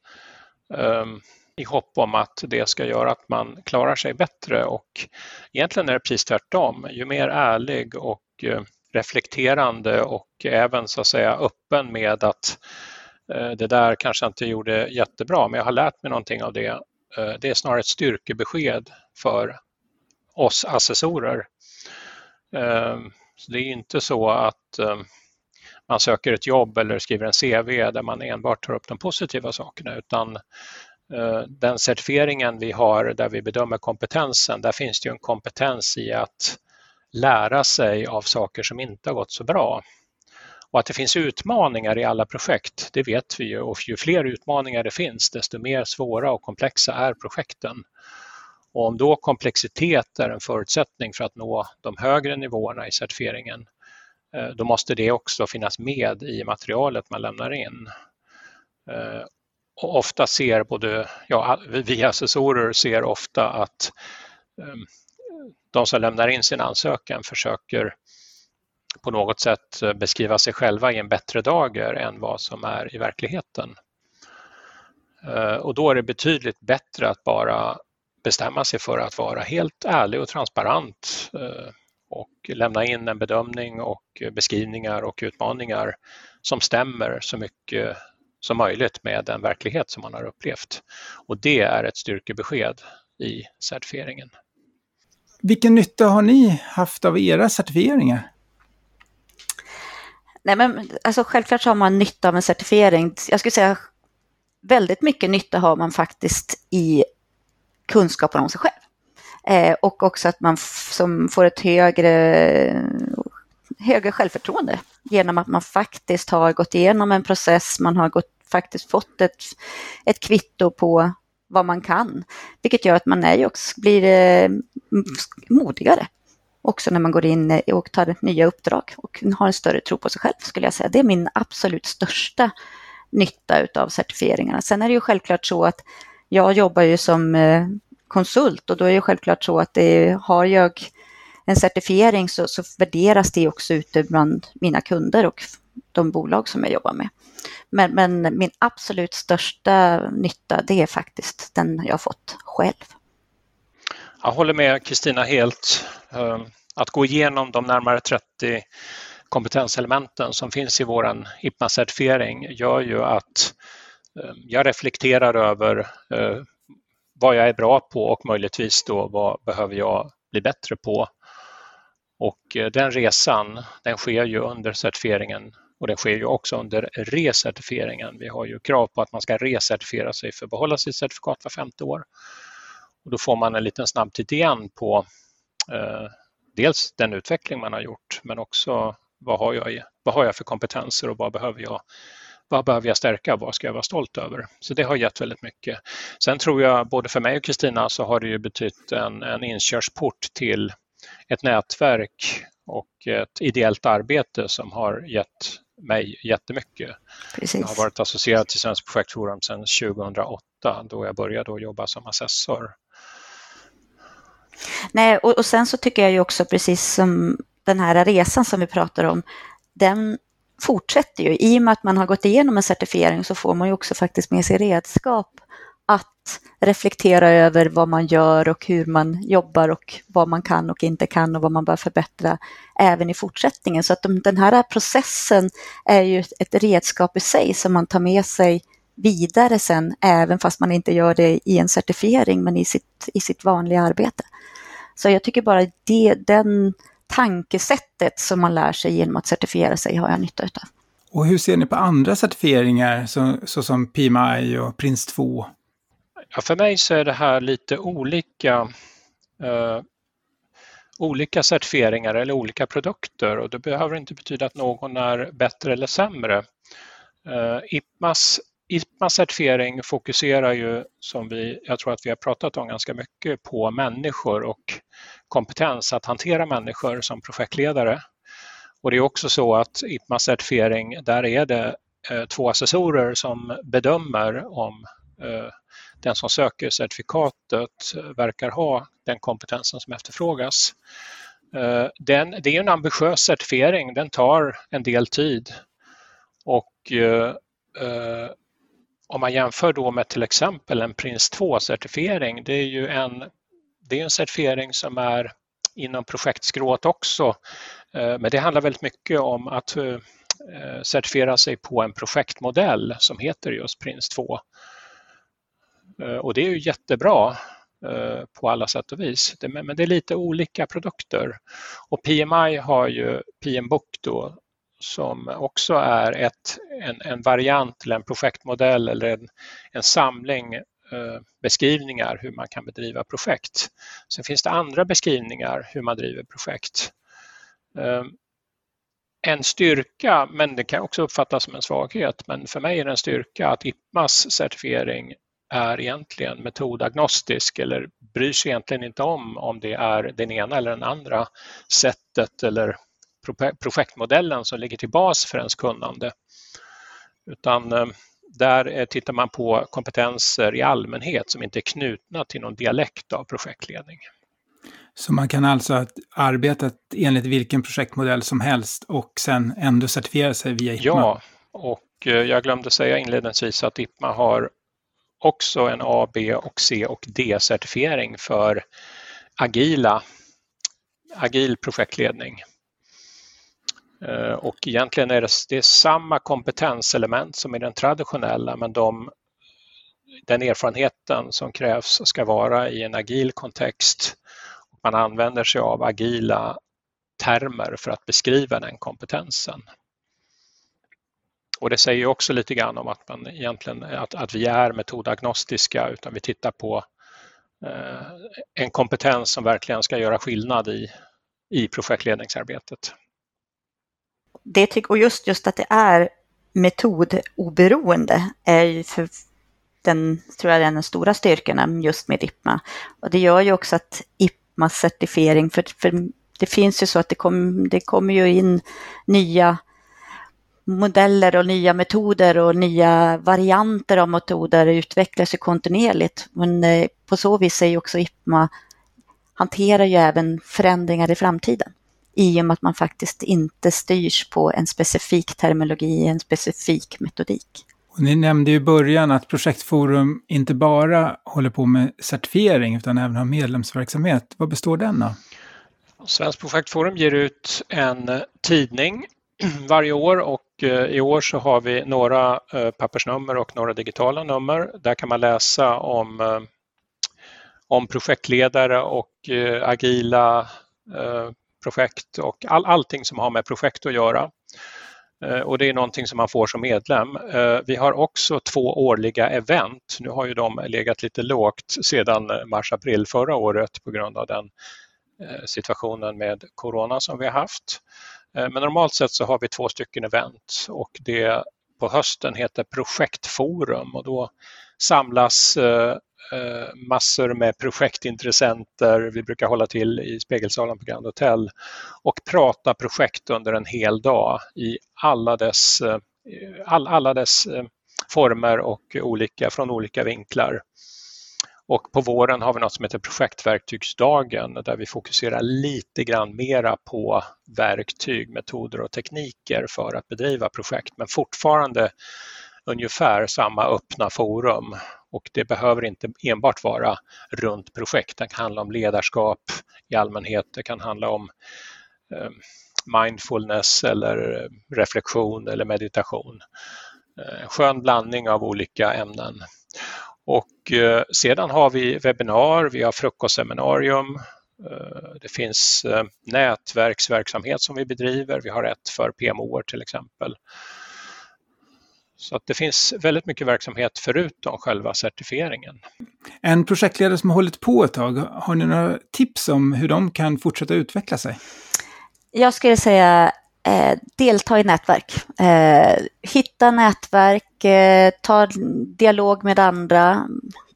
um, i hopp om att det ska göra att man klarar sig bättre och egentligen är det precis tvärtom. Ju mer ärlig och eh, reflekterande och även så att säga öppen med att Eh, det där kanske jag inte gjorde jättebra men jag har lärt mig någonting av det. Eh, det är snarare ett styrkebesked för oss assessorer. Eh, så det är inte så att man söker ett jobb eller skriver en CV där man enbart tar upp de positiva sakerna utan den certifieringen vi har där vi bedömer kompetensen, där finns det ju en kompetens i att lära sig av saker som inte har gått så bra. Och att det finns utmaningar i alla projekt, det vet vi ju och ju fler utmaningar det finns desto mer svåra och komplexa är projekten. Och om då komplexitet är en förutsättning för att nå de högre nivåerna i certifieringen, eh, då måste det också finnas med i materialet man lämnar in. Eh, och ofta ser både, ja, vi assessorer ser ofta att ehm, de som lämnar in sin ansökan försöker på något sätt eh, beskriva sig själva i en bättre dager än vad som är i verkligheten. Eh, och då är det betydligt bättre att bara bestämma sig för att vara helt ärlig och transparent eh, och lämna in en bedömning och beskrivningar och utmaningar som stämmer så mycket som möjligt med den verklighet som man har upplevt. Och det är ett styrkebesked i certifieringen. Vilken nytta har ni haft av era certifieringar? Nej, men alltså självklart så har man nytta av en certifiering. Jag skulle säga väldigt mycket nytta har man faktiskt i kunskapen om sig själv. Eh, och också att man som får ett högre, högre självförtroende genom att man faktiskt har gått igenom en process, man har gått, faktiskt fått ett, ett kvitto på vad man kan. Vilket gör att man är också, blir eh, modigare också när man går in eh, och tar nya uppdrag och har en större tro på sig själv skulle jag säga. Det är min absolut största nytta utav certifieringarna. Sen är det ju självklart så att jag jobbar ju som eh, konsult och då är det självklart så att det, har jag en certifiering så, så värderas det också ute bland mina kunder och de bolag som jag jobbar med. Men, men min absolut största nytta det är faktiskt den jag fått själv. Jag håller med Kristina helt. Ehm, att gå igenom de närmare 30 kompetenselementen som finns i vår IPMA-certifiering gör ju att ehm, jag reflekterar över eh, vad jag är bra på och möjligtvis då vad behöver jag bli bättre på. Och eh, den resan den sker ju under certifieringen och den sker ju också under recertifieringen. Vi har ju krav på att man ska recertifiera sig för att behålla sitt certifikat var femte år. Och då får man en liten snabb titt igen på eh, dels den utveckling man har gjort men också vad har, jag, vad har jag för kompetenser och vad behöver jag vad behöver jag stärka? Vad ska jag vara stolt över? Så det har gett väldigt mycket. Sen tror jag både för mig och Kristina så har det ju betytt en, en inkörsport till ett nätverk och ett ideellt arbete som har gett mig jättemycket. Precis. Jag har varit associerad till Svenskt projektforum sedan 2008 då jag började jobba som assessor. Nej, och, och sen så tycker jag ju också precis som den här resan som vi pratar om, den fortsätter ju. I och med att man har gått igenom en certifiering så får man ju också faktiskt med sig redskap att reflektera över vad man gör och hur man jobbar och vad man kan och inte kan och vad man bör förbättra även i fortsättningen. Så att de, den här processen är ju ett redskap i sig som man tar med sig vidare sen, även fast man inte gör det i en certifiering, men i sitt, i sitt vanliga arbete. Så jag tycker bara det, den tankesättet som man lär sig genom att certifiera sig har jag nytta av. Och hur ser ni på andra certifieringar så, såsom PMI och Prins 2? Ja, för mig så är det här lite olika eh, olika certifieringar eller olika produkter och det behöver inte betyda att någon är bättre eller sämre. Eh, IPMAs, IPMAs certifiering fokuserar ju, som vi, jag tror att vi har pratat om ganska mycket, på människor och kompetens att hantera människor som projektledare. Och det är också så att IPMAS certifiering, där är det eh, två assessorer som bedömer om eh, den som söker certifikatet eh, verkar ha den kompetensen som efterfrågas. Eh, den, det är en ambitiös certifiering, den tar en del tid. Och eh, eh, om man jämför då med till exempel en Prins 2-certifiering, det är ju en det är en certifiering som är inom projektskrået också. Eh, men det handlar väldigt mycket om att eh, certifiera sig på en projektmodell som heter just Prins 2. Eh, och det är ju jättebra på alla sätt och vis. Men det är lite olika produkter. Och PMI har ju PMBOK då som också är ett, en, en variant eller en projektmodell eller en, en samling eh, beskrivningar hur man kan bedriva projekt. Sen finns det andra beskrivningar hur man driver projekt. Eh, en styrka, men det kan också uppfattas som en svaghet, men för mig är det en styrka att IPMAs certifiering är egentligen metodagnostisk eller bryr sig egentligen inte om om det är den ena eller den andra sättet eller projektmodellen som ligger till bas för ens kunnande. Utan eh, där tittar man på kompetenser i allmänhet som inte är knutna till någon dialekt av projektledning. Så man kan alltså arbeta enligt vilken projektmodell som helst och sen ändå certifiera sig via IPMA? Ja, och eh, jag glömde säga inledningsvis att IPMA har också en A, B och C och D-certifiering för agila, agil projektledning. Eh, och egentligen är det, det är samma kompetenselement som i den traditionella men de, den erfarenheten som krävs ska vara i en agil kontext. Man använder sig av agila termer för att beskriva den kompetensen. Och det säger också lite grann om att, man egentligen, att, att vi är metodagnostiska utan vi tittar på eh, en kompetens som verkligen ska göra skillnad i, i projektledningsarbetet det och just, just att det är metodoberoende är ju för den, tror jag, den stora styrkan just med IPMA. Och det gör ju också att IPMAs certifiering, för, för det finns ju så att det, kom, det kommer ju in nya modeller och nya metoder och nya varianter av metoder utvecklas ju kontinuerligt. Men eh, på så vis är ju också IPMA hanterar ju även förändringar i framtiden i och med att man faktiskt inte styrs på en specifik terminologi, en specifik metodik. Och ni nämnde i början att Projektforum inte bara håller på med certifiering utan även har medlemsverksamhet. Vad består den av? Svenskt Projektforum ger ut en tidning varje år och eh, i år så har vi några eh, pappersnummer och några digitala nummer. Där kan man läsa om, eh, om projektledare och agila projekt och all, allting som har med projekt att göra. Eh, och det är någonting som man får som medlem. Eh, vi har också två årliga event. Nu har ju de legat lite lågt sedan mars-april förra året på grund av den eh, situationen med corona som vi har haft. Men normalt sett så har vi två stycken event och det på hösten heter Projektforum och då samlas Eh, massor med projektintressenter. Vi brukar hålla till i Spegelsalen på Grand Hotel och prata projekt under en hel dag i alla dess, eh, all, alla dess eh, former och olika, från olika vinklar. Och på våren har vi något som heter projektverktygsdagen där vi fokuserar lite grann mera på verktyg, metoder och tekniker för att bedriva projekt men fortfarande ungefär samma öppna forum och det behöver inte enbart vara runt projekt. Det kan handla om ledarskap i allmänhet. Det kan handla om eh, mindfulness eller eh, reflektion eller meditation. Eh, en skön blandning av olika ämnen. Och eh, sedan har vi webbinar, vi har frukostseminarium, eh, det finns nätverksverksamhet som vi bedriver. Vi har ett för PMO till exempel. Så att det finns väldigt mycket verksamhet förutom själva certifieringen. En projektledare som har hållit på ett tag, har ni några tips om hur de kan fortsätta utveckla sig? Jag skulle säga eh, delta i nätverk. Eh, hitta nätverk, eh, ta dialog med andra,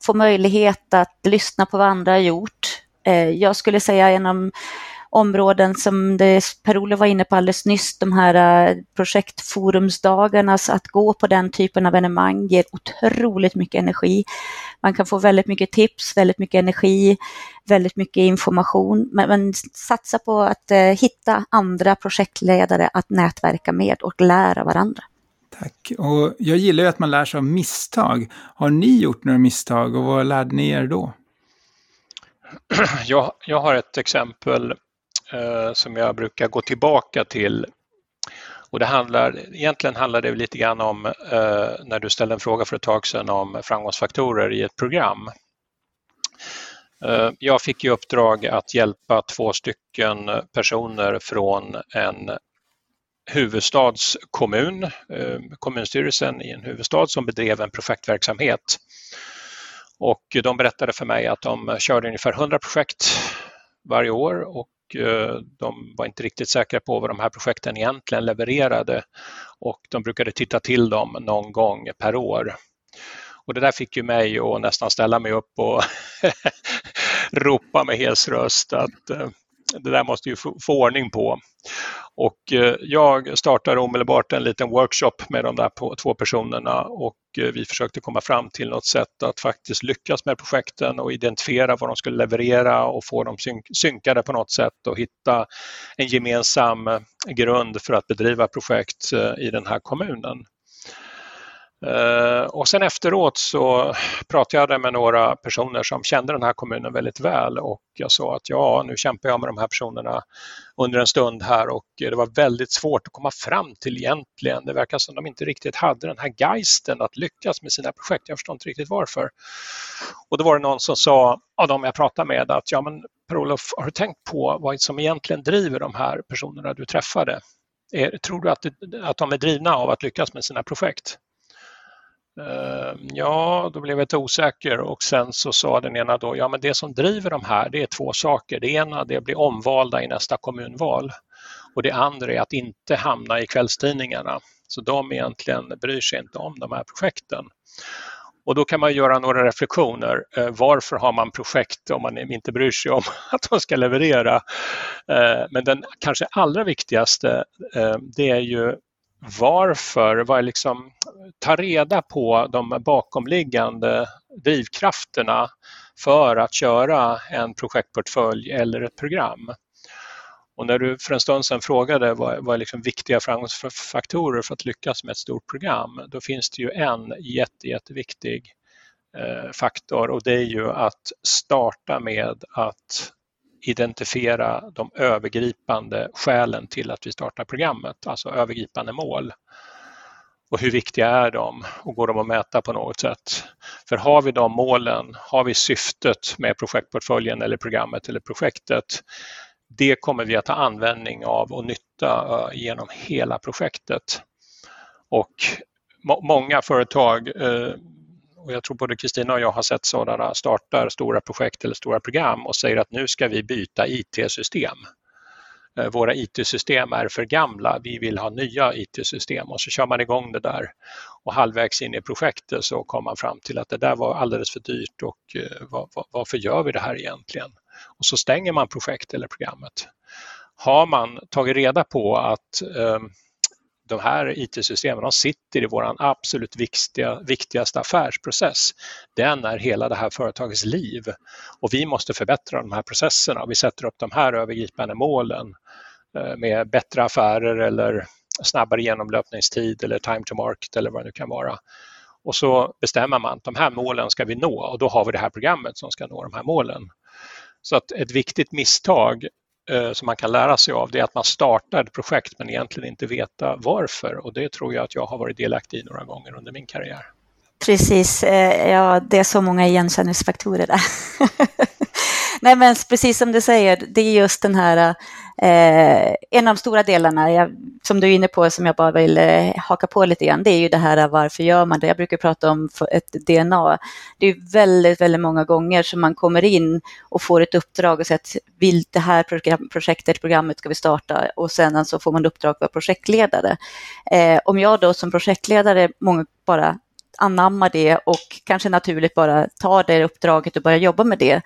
få möjlighet att lyssna på vad andra har gjort. Eh, jag skulle säga genom områden som Per-Olof var inne på alldeles nyss, de här eh, projektforumsdagarna, så att gå på den typen av evenemang ger otroligt mycket energi. Man kan få väldigt mycket tips, väldigt mycket energi, väldigt mycket information, men, men satsa på att eh, hitta andra projektledare att nätverka med och lära varandra. Tack. Och jag gillar ju att man lär sig av misstag. Har ni gjort några misstag och vad lärde ni er då? Jag, jag har ett exempel Eh, som jag brukar gå tillbaka till. Och det handlar, egentligen handlar det lite grann om, eh, när du ställde en fråga för ett tag sedan om framgångsfaktorer i ett program. Eh, jag fick i uppdrag att hjälpa två stycken personer från en huvudstadskommun, eh, kommunstyrelsen i en huvudstad som bedrev en projektverksamhet. Och de berättade för mig att de körde ungefär 100 projekt varje år och Eh, de var inte riktigt säkra på vad de här projekten egentligen levererade och de brukade titta till dem någon gång per år. Och det där fick ju mig att nästan ställa mig upp och ropa med hes röst att eh, det där måste ju få ordning på. Och eh, jag startade omedelbart en liten workshop med de där två personerna och Eh, vi försökte komma fram till något sätt att faktiskt lyckas med projekten och identifiera vad de skulle leverera och få dem synkade på något sätt och hitta en gemensam grund för att bedriva projekt eh, i den här kommunen. Eh, och sen efteråt så pratade jag med några personer som kände den här kommunen väldigt väl och jag sa att ja, nu kämpar jag med de här personerna under en stund här och det var väldigt svårt att komma fram till egentligen. Det verkar som de inte riktigt hade den här geisten att lyckas med sina projekt. Jag förstår inte riktigt varför. Och då var det någon som sa, av de jag pratade med, att ja men Per-Olof, har du tänkt på vad som egentligen driver de här personerna du träffade? Är, tror du att, att de är drivna av att lyckas med sina projekt? Ehm, ja, då blev jag lite osäker och sen så sa den ena då, ja men det som driver de här det är två saker. Det ena det är att bli omvalda i nästa kommunval och det andra är att inte hamna i kvällstidningarna. Så de egentligen bryr sig inte om de här projekten. Och då kan man göra några reflektioner. Ehm, varför har man projekt om man inte bryr sig om att de ska leverera? Ehm, men den kanske allra viktigaste, det är ju varför, vad är liksom, ta reda på de bakomliggande drivkrafterna för att köra en projektportfölj eller ett program. Och när du för en stund sedan frågade vad, vad är liksom viktiga framgångsfaktorer för att lyckas med ett stort program, då finns det ju en jätte, jätteviktig eh, faktor och det är ju att starta med att identifiera de övergripande skälen till att vi startar programmet, alltså övergripande mål. Och hur viktiga är de och går de att mäta på något sätt? För har vi de målen, har vi syftet med projektportföljen eller programmet eller projektet, det kommer vi att ha användning av och nytta eh, genom hela projektet. Och många företag eh, och jag tror både Kristina och jag har sett sådana, startar stora projekt eller stora program och säger att nu ska vi byta IT-system. Eh, våra IT-system är för gamla, vi vill ha nya IT-system och så kör man igång det där. Och halvvägs in i projektet så kom man fram till att det där var alldeles för dyrt och eh, varför gör vi det här egentligen? Och så stänger man projekt eller programmet. Har man tagit reda på att ehm, de här IT-systemen de sitter i vår absolut viktiga, viktigaste affärsprocess. Den är hela det här företagets liv och vi måste förbättra de här processerna. Vi sätter upp de här övergripande målen eh, med bättre affärer eller snabbare genomlöpningstid eller time to market eller vad det nu kan vara. Och så bestämmer man att de här målen ska vi nå och då har vi det här programmet som ska nå de här målen. Så att ett viktigt misstag Eh, som man kan lära sig av det är att man startar ett projekt men egentligen inte veta varför och det tror jag att jag har varit delaktig i några gånger under min karriär. Precis, eh, ja det är så många igenkänningsfaktorer där. Nej men precis som du säger, det är just den här eh, Eh, en av de stora delarna, jag, som du är inne på, som jag bara vill eh, haka på lite grann, det är ju det här varför gör man det? Jag brukar prata om ett DNA. Det är väldigt, väldigt många gånger som man kommer in och får ett uppdrag och säger att vill det här program, projektet, programmet ska vi starta och sen så får man uppdrag att vara projektledare. Eh, om jag då som projektledare många bara anamma det och kanske naturligt bara ta det uppdraget och börja jobba med det,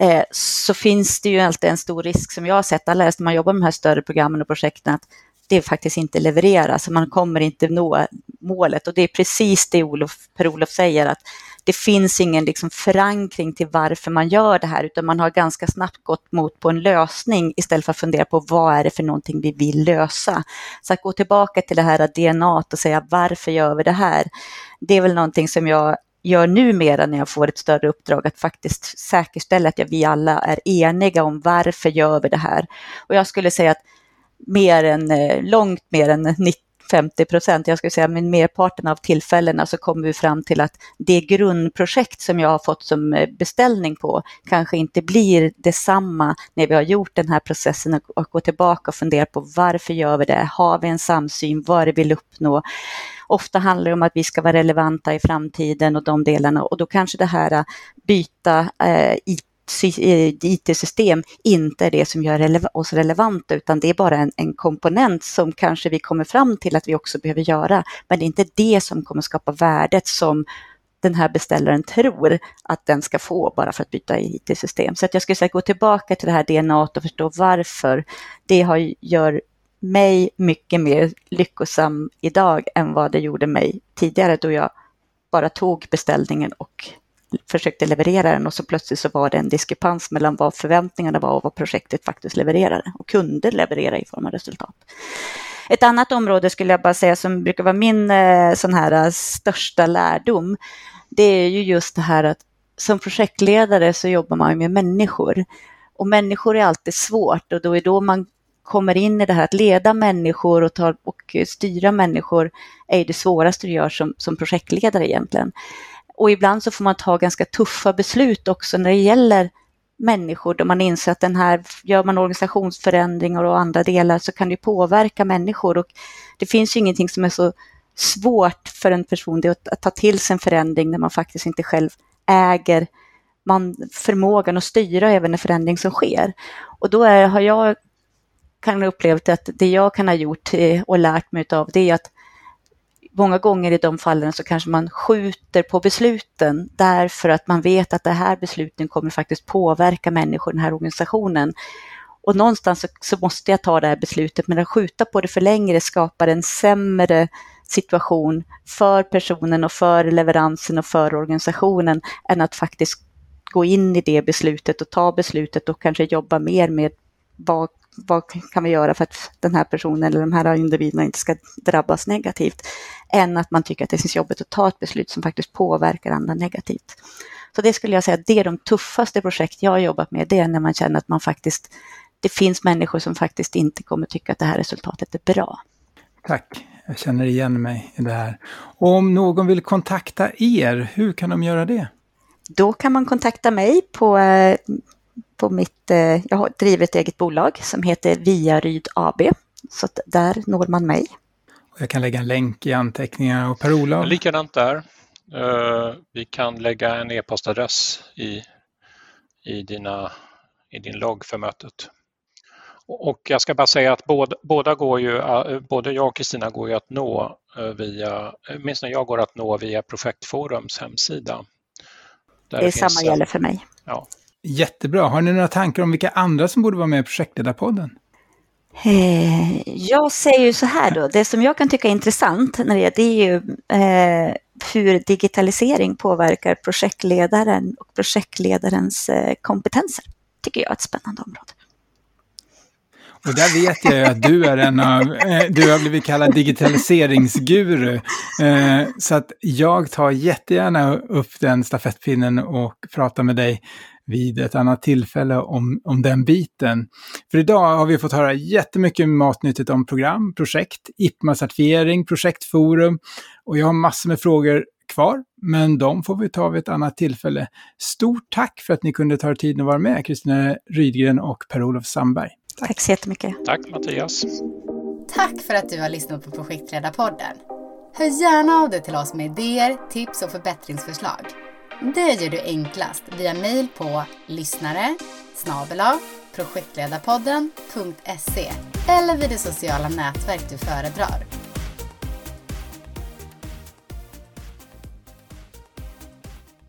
eh, så finns det ju alltid en stor risk som jag har sett alla när man jobbar med de här större programmen och projekten, att det faktiskt inte levereras, man kommer inte nå målet och det är precis det Olof, Per-Olof säger, att det finns ingen liksom förankring till varför man gör det här, utan man har ganska snabbt gått mot på en lösning istället för att fundera på vad är det för någonting vi vill lösa. Så att gå tillbaka till det här DNA och säga varför gör vi det här? Det är väl någonting som jag gör numera när jag får ett större uppdrag, att faktiskt säkerställa att vi alla är eniga om varför gör vi det här. Och jag skulle säga att mer än, eh, långt mer än 50 procent, jag skulle säga men merparten av tillfällena så kommer vi fram till att det grundprojekt som jag har fått som eh, beställning på kanske inte blir detsamma när vi har gjort den här processen och, gå tillbaka och fundera på varför gör vi det? Har vi en samsyn? Vad är det vi vill uppnå? Ofta handlar det om att vi ska vara relevanta i framtiden och de delarna och då kanske det här eh, byta eh, Eh, IT-system inte är det som gör oss relevanta, utan det är bara en, en, komponent som kanske vi kommer fram till att vi också behöver göra. Men det är inte det som kommer skapa värdet som den här beställaren tror att den ska få bara för att byta IT-system. Så att jag skulle säga gå tillbaka till det här DNA och förstå varför det har, gör mig mycket mer lyckosam idag än vad det gjorde mig tidigare då jag bara tog beställningen och försökte leverera den och så plötsligt så var det en diskrepans mellan vad förväntningarna var och vad projektet faktiskt levererade och kunde leverera i form av resultat. Ett annat område skulle jag bara säga som brukar vara min eh, sån här eh, största lärdom, det är ju just det här att som projektledare så jobbar man med människor. Och människor är alltid svårt och då är då man kommer in i det här att leda människor och, ta, och styra människor är det svåraste du gör som, som projektledare egentligen. Och ibland så får man ta ganska tuffa beslut också när det gäller människor då man inser att den här, gör man organisationsförändringar och andra delar så kan det påverka människor och det finns ju ingenting som är så svårt för en person det att, att ta till sig en förändring när man faktiskt inte själv äger man, förmågan att styra även en förändring som sker. Och då är, har jag kan upplevt att det jag kan ha gjort eh, och lärt mig av det är att många gånger i de fallen så kanske man skjuter på besluten därför att man vet att det här besluten kommer faktiskt påverka människor i den här organisationen. Och någonstans så, så, måste jag ta det här beslutet, men att skjuta på det för länge skapar en sämre situation för personen och för leveransen och för organisationen än att faktiskt gå in i det beslutet och ta beslutet och kanske jobba mer med vad vad kan vi göra för att den här personen eller de här individerna inte ska drabbas negativt, än att man tycker att det känns jobbigt att ta ett beslut som faktiskt påverkar andra negativt. Så det skulle jag säga, det är de tuffaste projekt jag har jobbat med, det är när man känner att man faktiskt, det finns människor som faktiskt inte kommer tycka att det här resultatet är bra. Tack, jag känner igen mig i det här. Och om någon vill kontakta er, hur kan de göra det? Då kan man kontakta mig på eh, på mitt, eh, jag driver ett eget bolag som heter Viaryd AB. Så där når man mig. Jag kan lägga en länk i anteckningarna och Per-Olof? Likadant där. Eh, vi kan lägga en e-postadress i, i, dina, i din logg för mötet. Och jag ska bara säga att båda, båda går ju, eh, både jag och Kristina går ju att nå via, åtminstone jag går att nå via Projektforums hemsida. Där det samma en, gäller för mig. Ja, Jättebra. Har ni några tankar om vilka andra som borde vara med i projektledarpodden? Eh, jag säger ju så här då, det som jag kan tycka är intressant när det, det är ju eh, hur digitalisering påverkar projektledaren och projektledarens eh, kompetenser. tycker jag är ett spännande område. Och där vet jag ju att du är en av, eh, du har blivit kallad digitaliseringsguru. Eh, så att jag tar jättegärna upp den stafettpinnen och pratar med dig vid ett annat tillfälle om, om den biten. För idag har vi fått höra jättemycket matnyttigt om program, projekt, IPMA-certifiering, projektforum och jag har massor med frågor kvar, men de får vi ta vid ett annat tillfälle. Stort tack för att ni kunde ta er tid att vara med, Kristina Rydgren och Per-Olof Sandberg. Tack. tack så jättemycket. Tack Mattias. Tack för att du har lyssnat på Projektledarpodden. Hör gärna av dig till oss med idéer, tips och förbättringsförslag. Det gör du enklast via mejl på lyssnare projektledarpodden.se eller vid det sociala nätverk du föredrar.